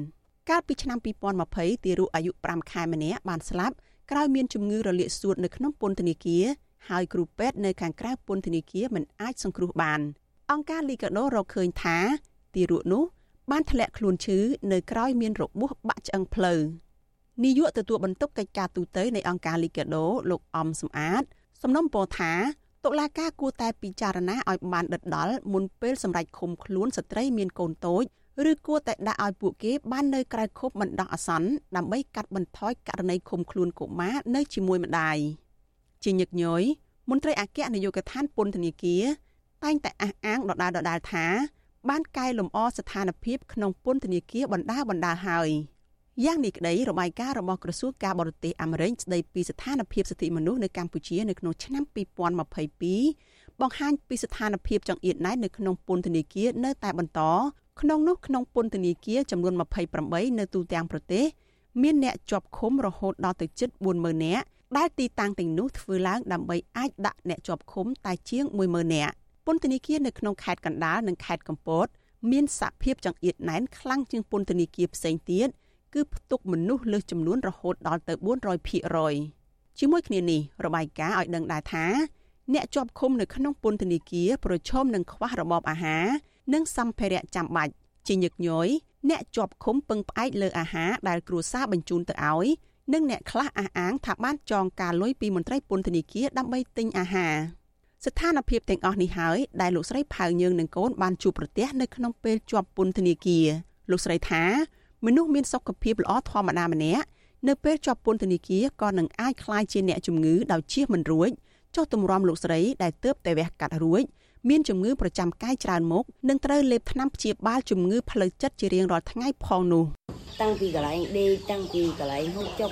កាលពីឆ្នាំ2020ទារកអាយុ5ខែម្នាក់បានស្លាប់ក្រោយមានជំងឺរលាកសួតនៅក្នុងពន្ធនាគារហើយគ្រូពេទ្យនៅខាងក្រៅពន្ធនាគារមិនអាចសង្គ្រោះបានអង្គការលីកាដូរកឃើញថាទារកនោះ បានធ្លាក់ខ្លួនឈឺនៅក្រោយមានរបួសបាក់ឆ្អឹងផ្លូវនាយកទទួលបន្ទុកកិច្ចការទូតនៃអង្គការលីកាដូលោកអំសំអាត សំណុំពរថាតុលាការគួរតែពិចារណាឲ្យបានដិតដល់មុនពេលសម្រេចឃុំខ្លួនស្ត្រីមានកូនតូចឬគួរតែដាក់ឲ្យពួកគេបាននៅក្រៅឃុំបណ្ដោះអាសន្នដើម្បីកាត់បន្ថយករណីឃុំខ្លួនកុមារនៅជាមួយម្ដាយជាញឹកញយមន្ត្រីអគ្គនាយកដ្ឋានពន្ធនាគារតែងតែអះអាងដដែលដដែលថា បានកែលម្អស្ថានភាពក្នុងពន្ធនាគារបណ្ដាបណ្ដាហើយយ៉ាងនេះក្តីរបាយការណ៍របស់ក្រសួងការបរទេសអាមេរិកស្តីពីស្ថានភាពសិទ្ធិមនុស្សនៅកម្ពុជានៅក្នុងឆ្នាំ2022បង្ហាញពីស្ថានភាពចង្អៀតណែននៅក្នុងពន្ធនាគារនៅតែបន្តក្នុងនោះក្នុងពន្ធនាគារចំនួន28នៅទូទាំងប្រទេសមានអ្នកជាប់ឃុំរហូតដល់ទៅជិត40000នាក់ដែលទីតាំងទាំងនោះធ្វើឡើងដើម្បីអាចដាក់អ្នកជាប់ឃុំតែជាង10000នាក់ ពន្ធនាគារនៅក្នុងខេត្តកណ្ដាលនិងខេត្តកំពតមានសភាពចង្អៀតណែនខ្លាំងជាងពន្ធនាគារផ្សេងទៀតគឺផ្ទុកមនុស្សលើសចំនួនរហូតដល់ទៅ400%ជាមួយគ្នានេះរបាយការណ៍ឲ្យដឹងដែរថាអ្នកជាប់ឃុំនៅក្នុងពន្ធនាគារប្រឈមនឹងខ្វះរបបអាហារនិងសម្ភារៈចាំបាច់ជាញឹកញយអ្នកជាប់ឃុំពឹងផ្អែកលើអាហារដែលគ្រួសារបញ្ជូនទៅឲ្យនិងអ្នកខ្លះអះអាងថាបានចងការលុយពីមន្ត្រីពន្ធនាគារដើម្បីទិញអាហារ ស្ថានភាពទាំងអស់នេះហើយដែលលោកស្រីផៅយើងនិងកូនបានជួបប្រទះនៅក្នុងពេលជាប់ពន្ធនាគារលោកស្រីថាមនុស្សមានសុខភាពល្អធម្មតាម្នាក់នៅពេលជាប់ពន្ធនាគារក៏នឹងអាចក្លាយជាអ្នកជំងឺដោយជៀសមិនរួចចុះទម្រាំលោកស្រីដែលទើបតែវះកាត់រួចមានជំងឺប្រចាំកាយច្រើនមុខនិងត្រូវលេបថ្នាំព្យាបាលជំងឺផ្លូវចិត្តជារៀងរាល់ថ្ងៃផងនោះតាំងពីកន្លែងដេកតាំងពីកន្លែងហូបចុក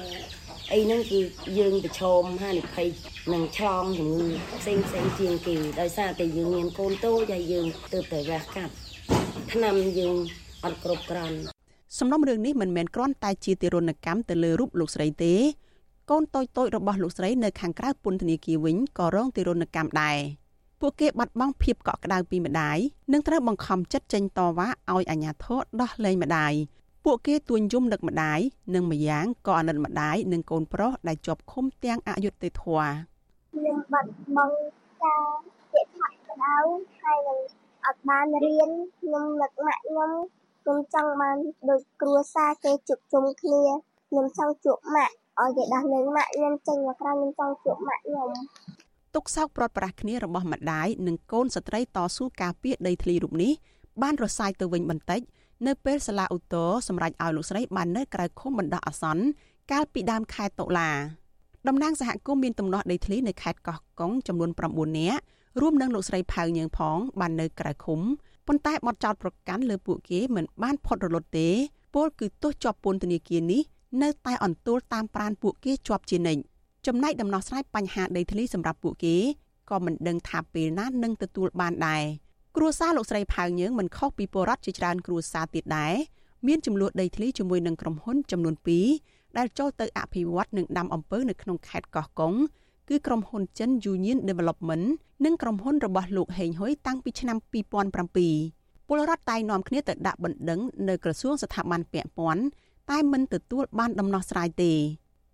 អីហ្នឹងគឺយើងប្រឈមហានិភ័យនឹងឆ្លងជំងឺផ្សេងផ្សេងជាងគេដោយសារតែយើងមានកូនតូចហើយយើងទើបតែវះកាត់ថ្នាំយើងអត់គ្រប់គ្រាន់សំណុំរឿងនេះមិនមែនគ្រាន់តែជាទារុណកម្មទៅលើរូបលោកស្រីទេ កូនតូចតូចរបស់លោកស្រីនៅខាងក្រៅពន្ធនាគារវិញក៏រងទារុណកម្មដែរពួកគេបាត់បង់ភាពកក់ក្ដៅពីម្ដាយនិងត្រូវបង្ខំចិត្តចេញតវ៉ាឲ្យអាជ្ញាធរដោះលែងម្ដាយ ពួកគេទួញយំនឹកម្ដាយនិងម្យ៉ាងក៏អាណិតម្ដាយនិងកូនប្រុសដែលជាប់ឃុំទាំងអយុត្តិធម៌ខ្ញុំបាត់បង់ការពាក្យថាក្ដៅហើយនឹងអត់បានរៀនខ្ញុំនឹកម៉ាក់ខ្ញុំខ្ញុំចង់បានដូចគ្រួសារគេជួបជុំគ្នាខ្ញុំចង់ជួបម៉ាក់ឲ្យគេដោះលែងម៉ាក់ខ្ញុំចេញមកក្រៅខ្ញុំចង់ជួបម៉ាក់ខ្ញុំទុកសោកប្រត់ប្រាស់គ្នារបស់ម្ដាយនិងកូនស្ត្រីតស៊ូការពារដីធ្លីរូបនេះបានរសាយទៅវិញបន្តិច នៅពេលសាលាឧទ្ធរសម្រេចឲ្យលោកស្រីបាននៅក្រៅឃុំបណ្ដោះអាសន្នកាលពីដើមខែតុលាតំណាងសហគមន៍មានទំនាស់ដីធ្លីនៅខេត្តកោះកុងចំនួន9នាក់រួមនឹងលោកស្រីផៅញើងផងបាននៅក្រៅឃុំប៉ុន្តែបទចោទប្រកាន់លើពួកគេមិនបានផុតរលត់ទេពលគឺទោសជាប់ពន្ធនាគារនេះនៅតែអន្ទោលតាមប្រានពួកគេជាប់ជានិច្ចចំណែកដំណោះស្រាយបញ្ហាដីធ្លីសម្រាប់ពួកគេក៏មិនដឹងថាពេលណានឹងទទួលបានដែរ គ្រួសារលោកស្រីផៅញើងមិនខុសពីពលរដ្ឋជាច្រើនគ្រួសារទៀតដែរមានចំនួនដីធ្លីជាមួយនឹងក្រុមហ៊ុនចំនួន2ដែលចូលទៅអភិវឌ្ឍនិងដាំអំពៅនៅក្នុងខេត្តកោះកុងគឺក្រុមហ៊ុនចិន Union Development និងក្រុមហ៊ុនរបស់លោកហេងហ៊ុយតាំងពីឆ្នាំ2007ពលរដ្ឋតែងនាំគ្នាទៅដាក់បណ្ដឹងនៅក្រសួងស្ថាប័នពាក់ព័ន្ធតែមិនទទួលបានដំណោះស្រាយទេ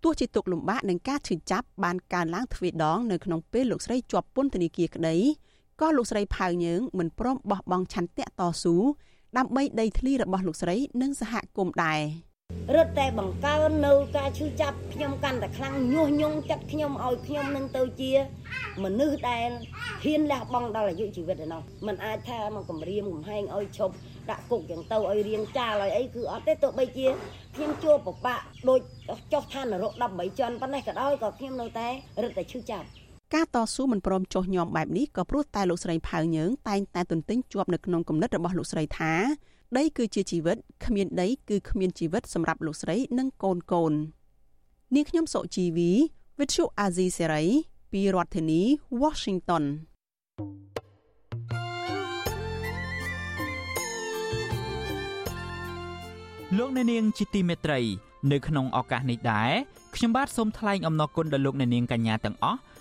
ទោះជាទុកលំបាកនឹងការឈឺចាប់បានកើនឡើងទ្វេដងនៅក្នុងពេលលោកស្រីជាប់ពន្ធនាគារក្តី ក៏លោកស្រីផៅញើងមិនព្រមបោះបង់ឆន្ទៈតស៊ូដើម្បីដីធ្លីរបស់លោកស្រីនិងសហគមន៍ដែររត់តែបង្កើននៅការឈឺចាប់ខ្ញុំកាន់តែខ្លាំងញុះញង់ចិត្តខ្ញុំឲ្យខ្ញុំនឹងទៅជាមនុស្សដែលហ៊ានលះបង់ដល់អាយុជីវិតឯណោះมันអាចថាមកគម្រាមកំហែងឲ្យឈប់ដាក់គុកយ៉ាងទៅឲ្យរៀងចាលឲ្យអីគឺអត់ទេទោះបីជាខ្ញុំជួបពិបាកដូចចុះឋាននរក13ជាន់ប៉ុណ្ណេះក៏ដោយក៏ខ្ញុំនៅតែរត់តែឈឺចាប់ ការតស៊ូមិនព្រមចុះញោមបែបនេះក៏ព្រោះតែលោកស្រីផៅញើង តែងតែទន្ទិញជាប់នៅក្នុងគំនិតរបស់លោកស្រីថាដីគឺជាជីវិតគ្មានដីគឺគ្មានជីវិតសម្រាប់លោកស្រីនិងកូនកូននាងខ្ញុំសុជីវី Vithu Azizi Serai ពីរដ្ឋធានី Washington លោកអ្នកនាងជាទីមេត្រី នៅក្នុងឱកាសនេះដែរខ្ញុំបាទសូមថ្លែងអំណរគុណដល់លោកអ្នកនាងកញ្ញាទាំងអស់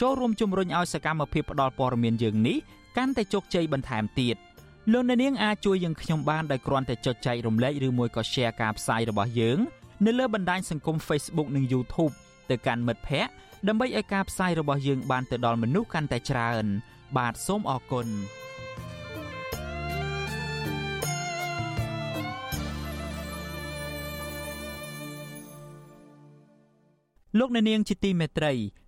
ចូលរួមជំរុញឲ្យសកម្មភាពផ្តល់ព័ត៌មានយើងនេះកាន់តែជោគជ័យបន្ថែមទៀតលោកអ្នកនាងអាចជួយយើងខ្ញុំបានដោយគ្រាន់តែចុចចែករំលែកឬមួយក៏ Share ការផ្សាយរបស់យើងនៅលើបណ្ដាញសង្គម Facebook និង YouTube ទៅកាន់មិត្តភ័ក្តិដើម្បីឲ្យការផ្សាយរបស់យើងបានទៅដល់មនុស្សកាន់តែច្រើន បាទសូមអរគុណលោកអ្នកនាងជាទីមេត្រី